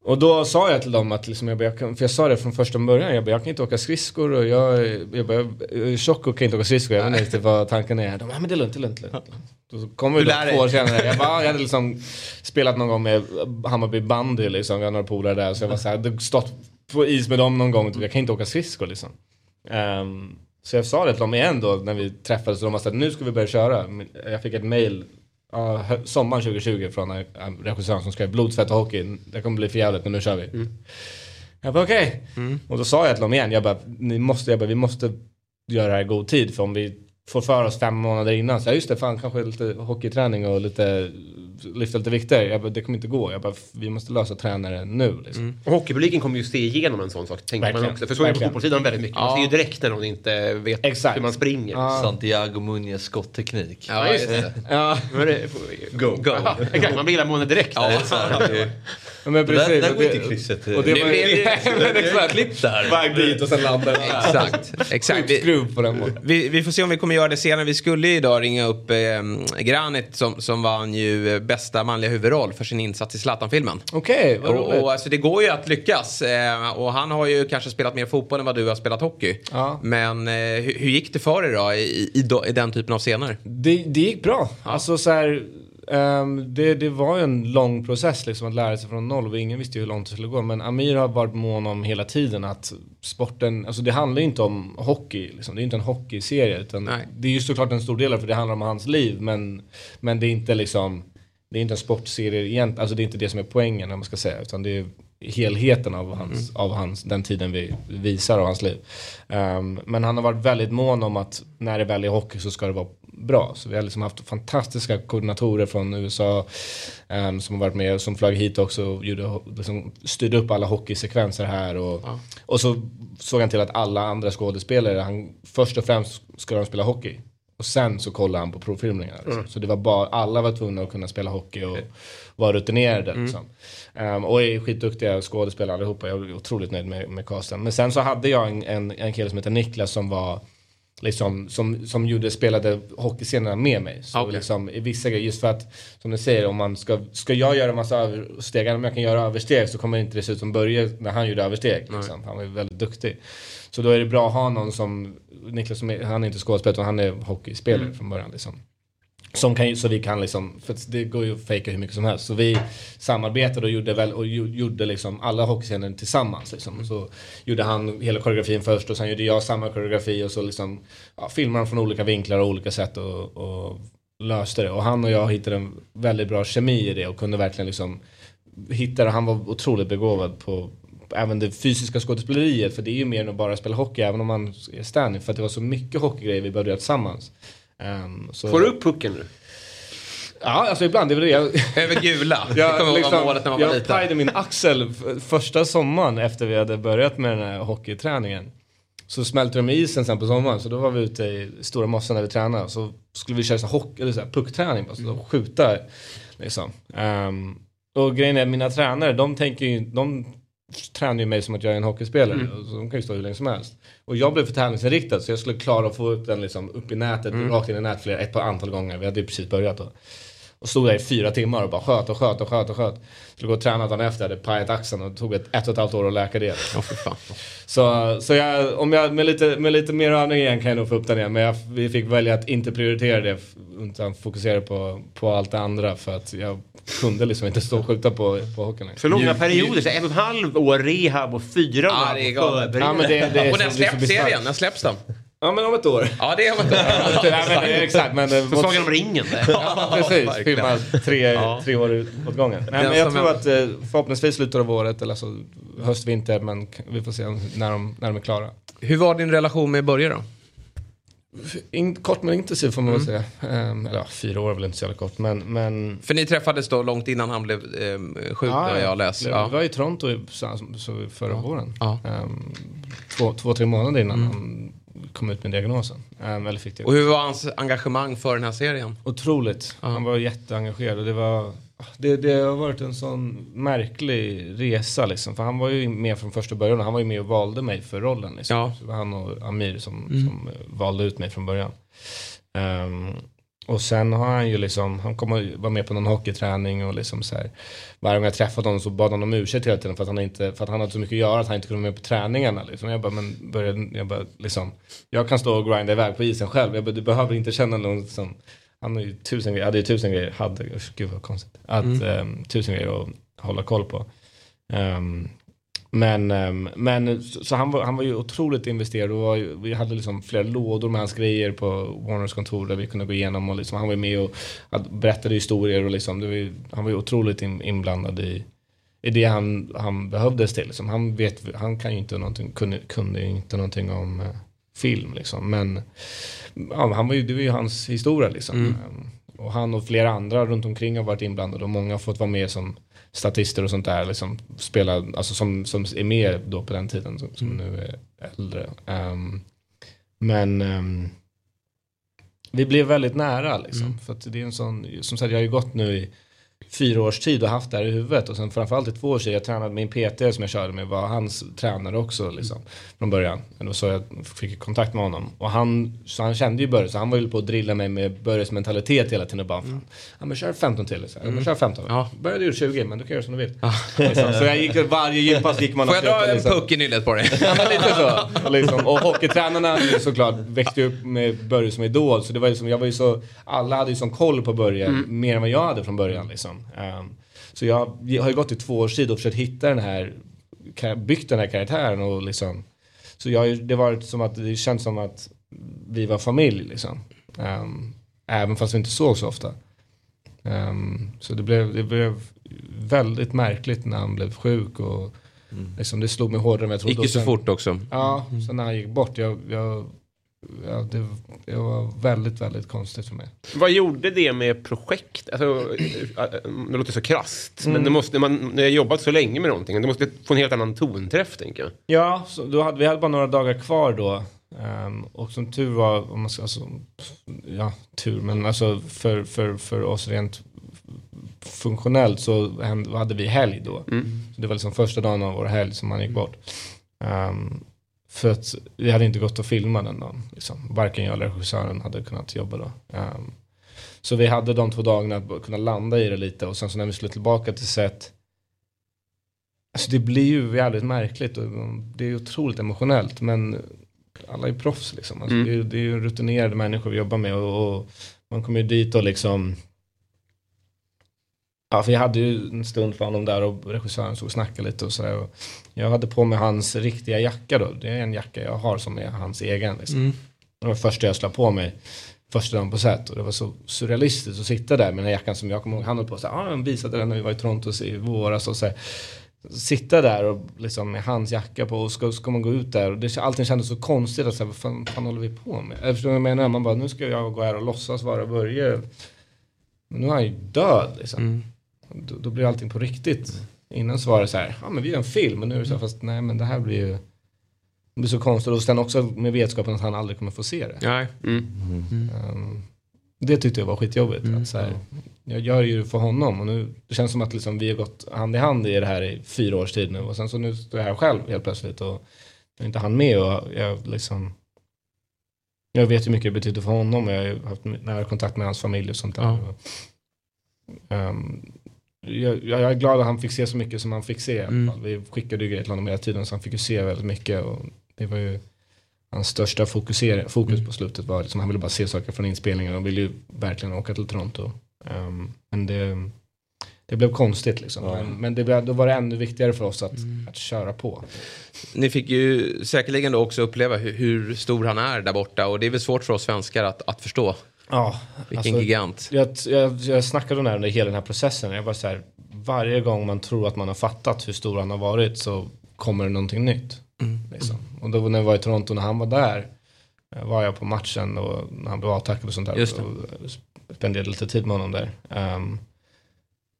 Och då sa jag till dem att, liksom, jag, bara, jag kan, för jag sa det från första början, jag, bara, jag kan inte åka skridskor och jag, jag, bara, jag är tjock och kan inte åka skridskor, jag vet inte vad tanken är. De bara, "Ja, men det är lugnt, det är lugnt. Det är lugnt. Då kom vi då två år senare, jag, bara, jag hade liksom spelat någon gång med Hammarby bandy liksom, vi har några polare där, så jag var så här, stått på is med dem någon gång, jag kan inte åka skridskor liksom. Ehm, så jag sa det till dem igen då när vi träffades och de var såhär, nu ska vi börja köra. Jag fick ett mail ja, sommaren 2020 från en en regissör som skrev blod, svett och hockey. Det kommer bli för jävligt men nu kör vi. Jag bara okej. Och då sa jag till dem igen, jag bara, ni måste, jag bara, vi måste göra det här i god tid för om vi får för oss fem månader innan, så ja, just det, fan kanske lite hockeyträning och lite lyfta lite vikter. Jag bara, det kommer inte gå. Jag bara, vi måste lösa tränare nu liksom. Och hockeypubliken kommer ju se igenom en sån sak, tänker man Verkligen. också. För så är det på fotbollssidan väldigt mycket. Man ser ju direkt när någon inte vet hur man springer. Santiago Munez skottteknik. Ja, just det. Ja. Men det- Go. Go. Exakt, man blir gilla månaden direkt. Ja, det- Ja, men Det där- precis. där Och går det- inte krysset. Och det Det- var ju... det- exakt. Klipp där. Väg dit och sen landar Exakt, exakt. Vi, Skruv på den måten. vi, vi får se om vi kommer göra det senare. Vi skulle ju idag ringa upp eh, Granit som, som vann ju eh, bästa manliga huvudroll för sin insats i Zlatan-filmen. Okej, vad Och, roligt. och alltså, det går ju att lyckas. Eh, och han har ju kanske spelat mer fotboll än vad du har spelat hockey. Ja. Men eh, hur, hur gick det för dig då i, i, i den typen av scener? Det, det gick bra. Alltså så här, ehm, det, det var ju en lång process liksom att lära sig från noll och ingen visste ju hur långt det skulle gå. Men Amir har varit mån om hela tiden att sporten, alltså det handlar ju inte om hockey, liksom. det är inte en hockeyserie. Utan det är ju såklart en stor del av det, för det handlar om hans liv. Men, men det är inte liksom, det är inte en sportserie egentligen, alltså det är inte det som är poängen om man ska säga. Utan det är helheten av, hans, av hans, den tiden vi visar av hans liv. Ehm, men han har varit väldigt mån om att när det väl är hockey så ska det vara bra. Så vi har liksom haft fantastiska koordinatorer från USA ehm, som har varit med, som flög hit också och gjorde, liksom, styrde upp alla hockeysekvenser här. Och, och så såg han till att alla andra skådespelare, han, först och främst ska de spela hockey. Och sen så kollade han på provfilmningarna. Liksom. Mm. Så det var bara, alla var tvungna att kunna spela hockey och vara rutinerade. Mm. Liksom. Ehm, och är skitduktiga skådespelare allihopa. Jag är otroligt nöjd med, med casten. Men sen så hade jag en, en, en kille som heter Niklas som var Liksom, som, som gjorde, spelade hockeyscenerna med mig. Så Okej. liksom, i vissa grejer, just för att som du säger, om man ska, ska jag göra massa översteg, om jag kan göra översteg så kommer det inte det se ut som Börje när han gjorde översteg. Liksom. Han var ju väldigt duktig. Så då är det bra att ha någon som, Niklas som är, han är inte skådespelare utan han är hockeyspelare Mm. från början. Liksom. Som kan, så vi kan liksom, för det går ju att fejka hur mycket som helst. Så vi samarbetade och gjorde väl, och gjorde liksom alla hockeyscener tillsammans. Liksom. Så gjorde han hela koreografin först och sen gjorde jag samma koreografi och så liksom ja, filmade han från olika vinklar och olika sätt och, och löste det. Och han och jag hittade en väldigt bra kemi i det och kunde verkligen liksom hitta det. Han var otroligt begåvad på, även det fysiska skådespeleriet. För det är ju mer än att bara spela hockey även om man är stand För att det var så mycket hockeygrejer vi behövde göra tillsammans. Ehm, så- Får du upp pucken nu? Ja, alltså ibland. Det är väl det jag... [laughs] Över gula. [laughs] Det Jag, kommer ihåg liksom, målet när man var jag liten. pajade min axel första sommaren efter vi hade börjat med den här hockeyträningen. Så smälte de isen sen på sommaren så då var vi ute i Stora Mossen där vi tränade. Så skulle vi köra så här hockey, eller så puckträning, bara, så då skjuta liksom. Ehm, och grejen är, mina tränare, de tänker ju, de tränar ju mig som att jag är en hockeyspelare. Mm. Så de kan ju stå hur länge som helst. Och jag blev för tävlingsinriktad så jag skulle klara att få upp den liksom upp i nätet, Mm. rakt in i flera, ett par antal gånger. Vi hade ju precis börjat då. Och stod där i fyra timmar och bara sköt och sköt och sköt och sköt. Skulle gå och träna dagen efter, hade pajat axeln och det tog ett, ett och ett halvt år att läka det. Så, så jag, om jag med lite, med lite mer övning igen kan jag nog få upp den igen. Men jag, vi fick välja att inte prioritera det utan fokusera på, på allt det andra. För att jag kunde liksom inte stå och skjuta på, på hockeyn längre. Så långa perioder, så en och ett halv år rehab och fyra Ja, år det är galet. Ja, men det, det är Och så släpps serien? När släpps den? Ja men om ett år. Ja, det är om ett år. [laughs] Nej, men, exakt men... Så Sagan om ringen. [laughs] Ja, precis. Filma tre, Ja. tre år åt gången. Nej, men jag tror är- att eh, förhoppningsvis slutet av året, eller alltså höst, vinter, men vi får se när de, när de är klara. Hur var din relation med Börje då? In, kort men intensiv får man väl Mm. säga. Ehm, eller ja, fyra år är väl inte så jävla kort, men... men För ni träffades då långt innan han blev eh, sjuk, Ja, ja. jag läst. Vi Ja. var i Toronto i, så, så, förra våren. Ja. Ehm, två, två, tre månader innan Mm. han kom ut med diagnosen. Ehm, eller fick det. Och hur var hans engagemang för den här serien? Otroligt. Han var jätteengagerad och det var det, det har varit en sån märklig resa liksom. För han var ju med från första början han var ju med och valde mig för rollen. Liksom. Ja. Så det var han och Amir som, Mm. som valde ut mig från början. Ehm, och sen har han ju liksom, han kom och var med på någon hockeyträning och liksom så här. Varje gång jag träffade honom så bad han om ursäkt hela tiden för att han, inte, för att han hade så mycket att göra att han inte kunde vara med på träningarna. Liksom. Jag bara, men började, jag bara liksom, jag kan stå och grinda iväg på isen själv. Jag bara, du behöver inte känna någon som, han har ju tusen grejer, hade ju tusen grejer, hade, gud vad konstigt. Att, Mm. ehm, tusen grejer att hålla koll på. Ehm, men, ehm, men så, han, var, han var ju otroligt investerad och var, vi hade liksom flera lådor med hans grejer på Warners kontor där vi kunde gå igenom och liksom, han var med och berättade historier och liksom, var ju, han var ju otroligt in, inblandad i, i det han, han behövdes till. Liksom. Han, vet, han kan ju inte någonting, kunde, kunde inte någonting om eh, film liksom. Men ja, han var ju, det var ju hans historia liksom. Mm. Ehm, Och han och flera andra runt omkring har varit inblandade och många har fått vara med som statister och sånt där. Liksom, spela, alltså som, som är med då på den tiden som, som nu är äldre. Ehm, men ehm, vi blev väldigt nära liksom. För att det är en sån, som sagt jag har ju gått nu i fyra års tid och haft det här i huvudet och sen framförallt i två års tid. Jag tränade min PT som jag körde med var hans tränare också liksom. Från början. Var så jag fick kontakt med honom. Och han, så han kände ju Börje så han var ju på att drilla mig med Börjes mentalitet hela tiden. Och bara, fan, ja men kör 15 till. Så här. Ja, men kör 15. Ja. Började ju 20 men du kan göra som du vill. [laughs] Liksom. Så jag gick, varje gympass gick man Får jag dra en liksom- puck i nyllet på dig? [laughs] Ja, men lite så. Och, liksom, och hockeytränarna såklart växte upp med Börje som idol. Så det var liksom, jag var ju så, alla hade ju sån koll på Börje, Mm. mer än vad jag hade från början. Liksom. Ehm, så jag, har ju gått i två års tid och försökt hitta den här, byggt den här karaktären och liksom. Så jag, ju- det var som att, det känns som att vi var familj liksom. Ehm, även fast vi inte såg så ofta. Ehm, så det blev, det blev väldigt märkligt när han blev sjuk och liksom, det slog mig hårdare än jag trodde. Icke Och så fort också. Ja, sen när han gick bort, jag, jag, ja, det, det var väldigt, väldigt konstigt för mig. Vad gjorde det med projekt? Alltså, det låter så krasst, men Mm. det måste, man, när jag jobbat så länge med någonting, det måste få en helt annan tonträff, tänker jag. Ja, så då hade, vi hade bara några dagar kvar då. Ehm, och som tur var, om man ska, alltså, ja, tur, men alltså för, för, för oss rent funktionellt så hade vi helg då. Mm. Så det var liksom första dagen av vår helg som han gick bort. Ehm, för att vi hade inte gått att filma den dagen. Liksom. Varken jag eller regissören hade kunnat jobba då. Ehm, så vi hade de två dagarna att kunna landa i det lite och sen så när vi skulle tillbaka till set Alltså det blir ju jävligt märkligt och det är otroligt emotionellt men alla är proffs liksom. Alltså Mm. det, är, det är ju rutinerade människor vi jobbar med och, och man kommer ju dit och liksom Ja, för jag hade ju en stund för honom där och regissören stod och snackade lite och sådär. och Jag hade på mig hans riktiga jacka då. Det är en jacka jag har som är hans egen. Liksom. Mm. Det var första jag slog på mig första dagen på set och det var så surrealistiskt att sitta där med den här jackan som jag kommer ihåg han höll på så här, ah, han visade den när vi var i Toronto i våras och så här, sitta där och liksom med hans jacka på och ska, ska man gå ut där och det, allting kändes så konstigt att säga vad fan, fan håller vi på med? Jag förstår vad jag menar? Man bara nu ska jag gå här och låtsas vara Börje. Men nu är han ju död liksom. Då, då blir allting på riktigt. Innan så var det så här, ja men vi gör en film och nu är det så här, fast nej men det här blir ju det blir så konstigt och sen också med vetskapen att han aldrig kommer få se det. Nej. Um, det tyckte jag var skitjobbigt. Att så här, jag gör ju för honom och nu, det känns som att liksom vi har gått hand i hand i det här i fyra års tid nu och sen så nu står jag här själv helt plötsligt och jag är inte han med och jag liksom jag vet hur mycket det betyder för honom och jag har haft nära kontakt med hans familj och sånt där. Ja. Um, jag, jag är glad att han fick se så mycket som han fick se. Mm. Vi skickade ju grejer till honom hela tiden så han fick ju se väldigt mycket. Och det var ju hans största fokus Mm. på slutet var liksom, han ville bara se saker från inspelningen och ville ju verkligen åka till Toronto. Um, men det, det blev konstigt liksom. Men, men det, då var det ännu viktigare för oss att, Mm. att köra på. Ni fick ju säkerligen då också uppleva hur, hur stor han är där borta och det är väl svårt för oss svenskar att, att förstå. Ja, Vilken alltså, gigant. Jag, jag, jag snackade om det här under hela den här processen. Jag var så här, varje gång man tror att man har fattat hur stor han har varit så kommer det någonting nytt. Liksom. Och då när jag var i Toronto när han var där eh, var jag på matchen och när han blev avtackad och sånt där. Just. Och spenderade lite tid med honom där. Ehm,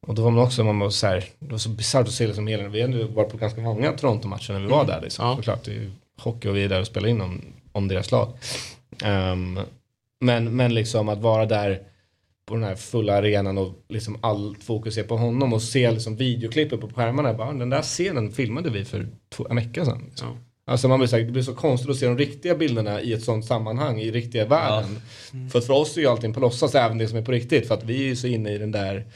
och då var man också, man var så här, det var så bisarrt att se liksom hela, vi hade ju varit på ganska många Toronto-matcher när vi var Mm. där liksom. Såklart, det är ju hockey och vi är där och spelar in om, om deras lag. Ehm, men, men liksom att vara där på den här fulla arenan och liksom allt fokus är på honom och se liksom videoklippet på skärmarna. Bara, den där scenen filmade vi för två, en vecka sedan. Liksom. Alltså man blir så här, det blir så konstigt att se de riktiga bilderna i ett sånt sammanhang, i riktiga världen. För att för oss är ju allting på låtsas, även det som är på riktigt. För att vi är ju så inne i den där,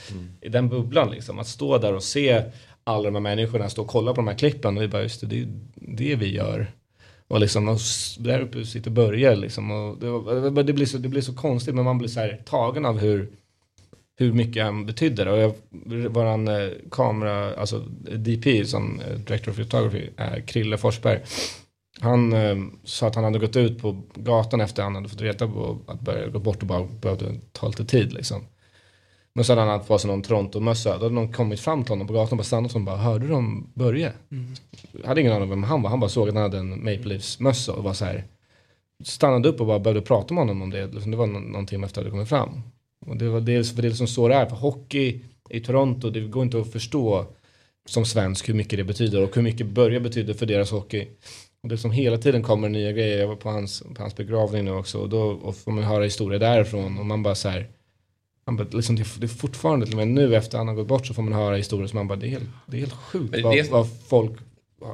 i den bubblan liksom. Att stå där och se alla de här människorna stå och kolla på de här klippen och vi bara, just det, det är ju det vi gör. Och liksom, och där uppe sitter Börje liksom. Och det, var- det, blir så, det blir så konstigt, men man blir så här tagen av hur, hur mycket han betydde. Och jag, våran eh, kamera, alltså DP som eh, Director of Photography, eh, Krille Forsberg. Han eh, sa att han hade gått ut på gatan efter han hade fått reda på att börja gå bort och bara behövde ta lite tid liksom. Men så hade han haft på sig någon Toronto-mössa. Då hade någon kommit fram till honom på gatan och bara stannat och bara hörde du om Börje? mm. hade ingen aning om vem han var. Han bara såg att han hade en Maple Leafs-mössa och var så här. Stannade upp och bara började prata med honom om det. Liksom, det var någon, någon timme efter att det kommit fram. Och det var dels för det är liksom så det är. För hockey i Toronto, det går inte att förstå som svensk hur mycket det betyder och hur mycket Börje betyder för deras hockey. Och det som hela tiden kommer nya grejer. Jag var på hans, på hans begravning nu också och då och får man höra historier därifrån och man bara så här. Man bara, liksom, det, är- det är fortfarande, till och med nu efter han har gått bort så får man höra historier som man bara, det är helt, det är helt sjukt vad, det- vad folk,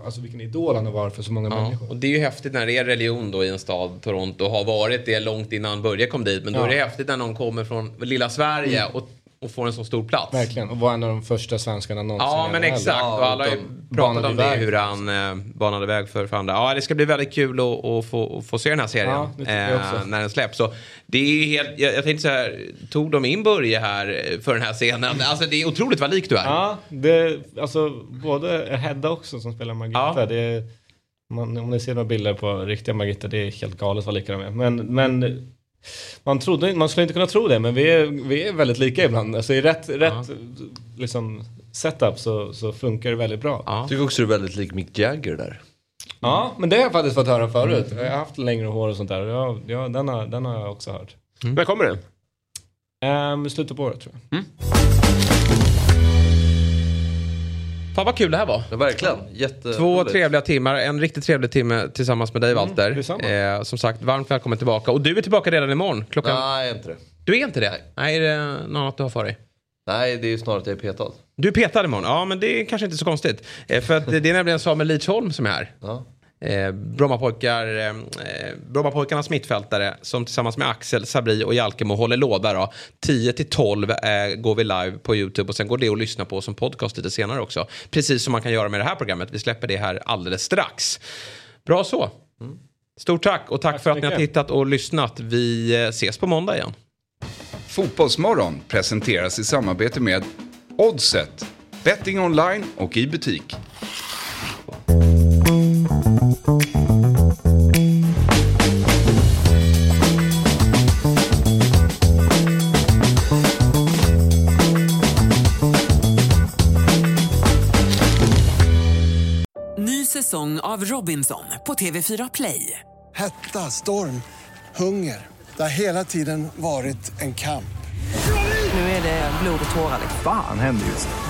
alltså vilken idol han har varit för så många Ja, människor. och det är ju häftigt när det är religion då i en stad, Toronto, och har varit det långt innan Börje kom dit. Men då Ja. är det häftigt när någon kommer från lilla Sverige Mm. och, och får en så stor plats. Verkligen, och var en av de första svenskarna någonsin. Ja, men exakt. Och alla har ju pratat om det, hur han eh, banade väg för, för andra. Ja, det ska bli väldigt kul att, att få, att få se den här serien Ja, eh, när den släpps. Så det är helt, jag, jag tänkte så här, tog de in Börje här eh, för den här scenen? [laughs] Alltså det är otroligt vad lik du är. Ja, det, alltså både Hedda också som spelar Margitta. Det är, man, om ni ser några bilder på riktiga Margitta, det är helt galet vad lika de är. Men, men man, trodde, man skulle inte kunna tro det, men vi är, vi är väldigt lika ibland. Alltså i rätt, rätt liksom, setup så, så funkar det väldigt bra. Jag tycker också du är väldigt lik Mick Jagger där. Ja, men det har jag faktiskt fått höra förut. Jag har haft längre hår och sånt där. Ja, ja, den, har, den har jag också hört. När kommer den? Um, slutet på året tror jag. Fan vad kul det här var. Ja, verkligen. Jätte Två trevliga timmar, en riktigt trevlig timme tillsammans med dig Walter. detsamma. eh, som sagt, varmt välkommen tillbaka. Och du är tillbaka redan imorgon. Klockan... Nej, jag är inte det. Du är inte det? Nej, är det något annat du har för dig? Nej, det är ju snarare att jag är petad. Du är petad imorgon? Ja, men det är kanske inte så konstigt. Eh, för att det är nämligen Samuel Lidsholm som är här. Ja. Eh, Brommapojkar, eh, Brommapojkarnas mittfältare som tillsammans med Axel, Sabri och Jalkemo håller låda då. 10 till 12 eh, går vi live på YouTube och sen går det att lyssna på som podcast lite senare också. Precis som man kan göra med det här programmet. Vi släpper det här alldeles strax. Bra så. Stort tack och tack, för att ni har mycket. tittat och lyssnat. Vi eh, ses på måndag igen. Fotbollsmorgon presenteras i samarbete med Oddset, betting online och i butik. Ny säsong av Robinson på TV4 Play. Hetta, storm, hunger. Det har hela tiden varit en kamp. Nu är det blod och tårar. Fan händer just nu.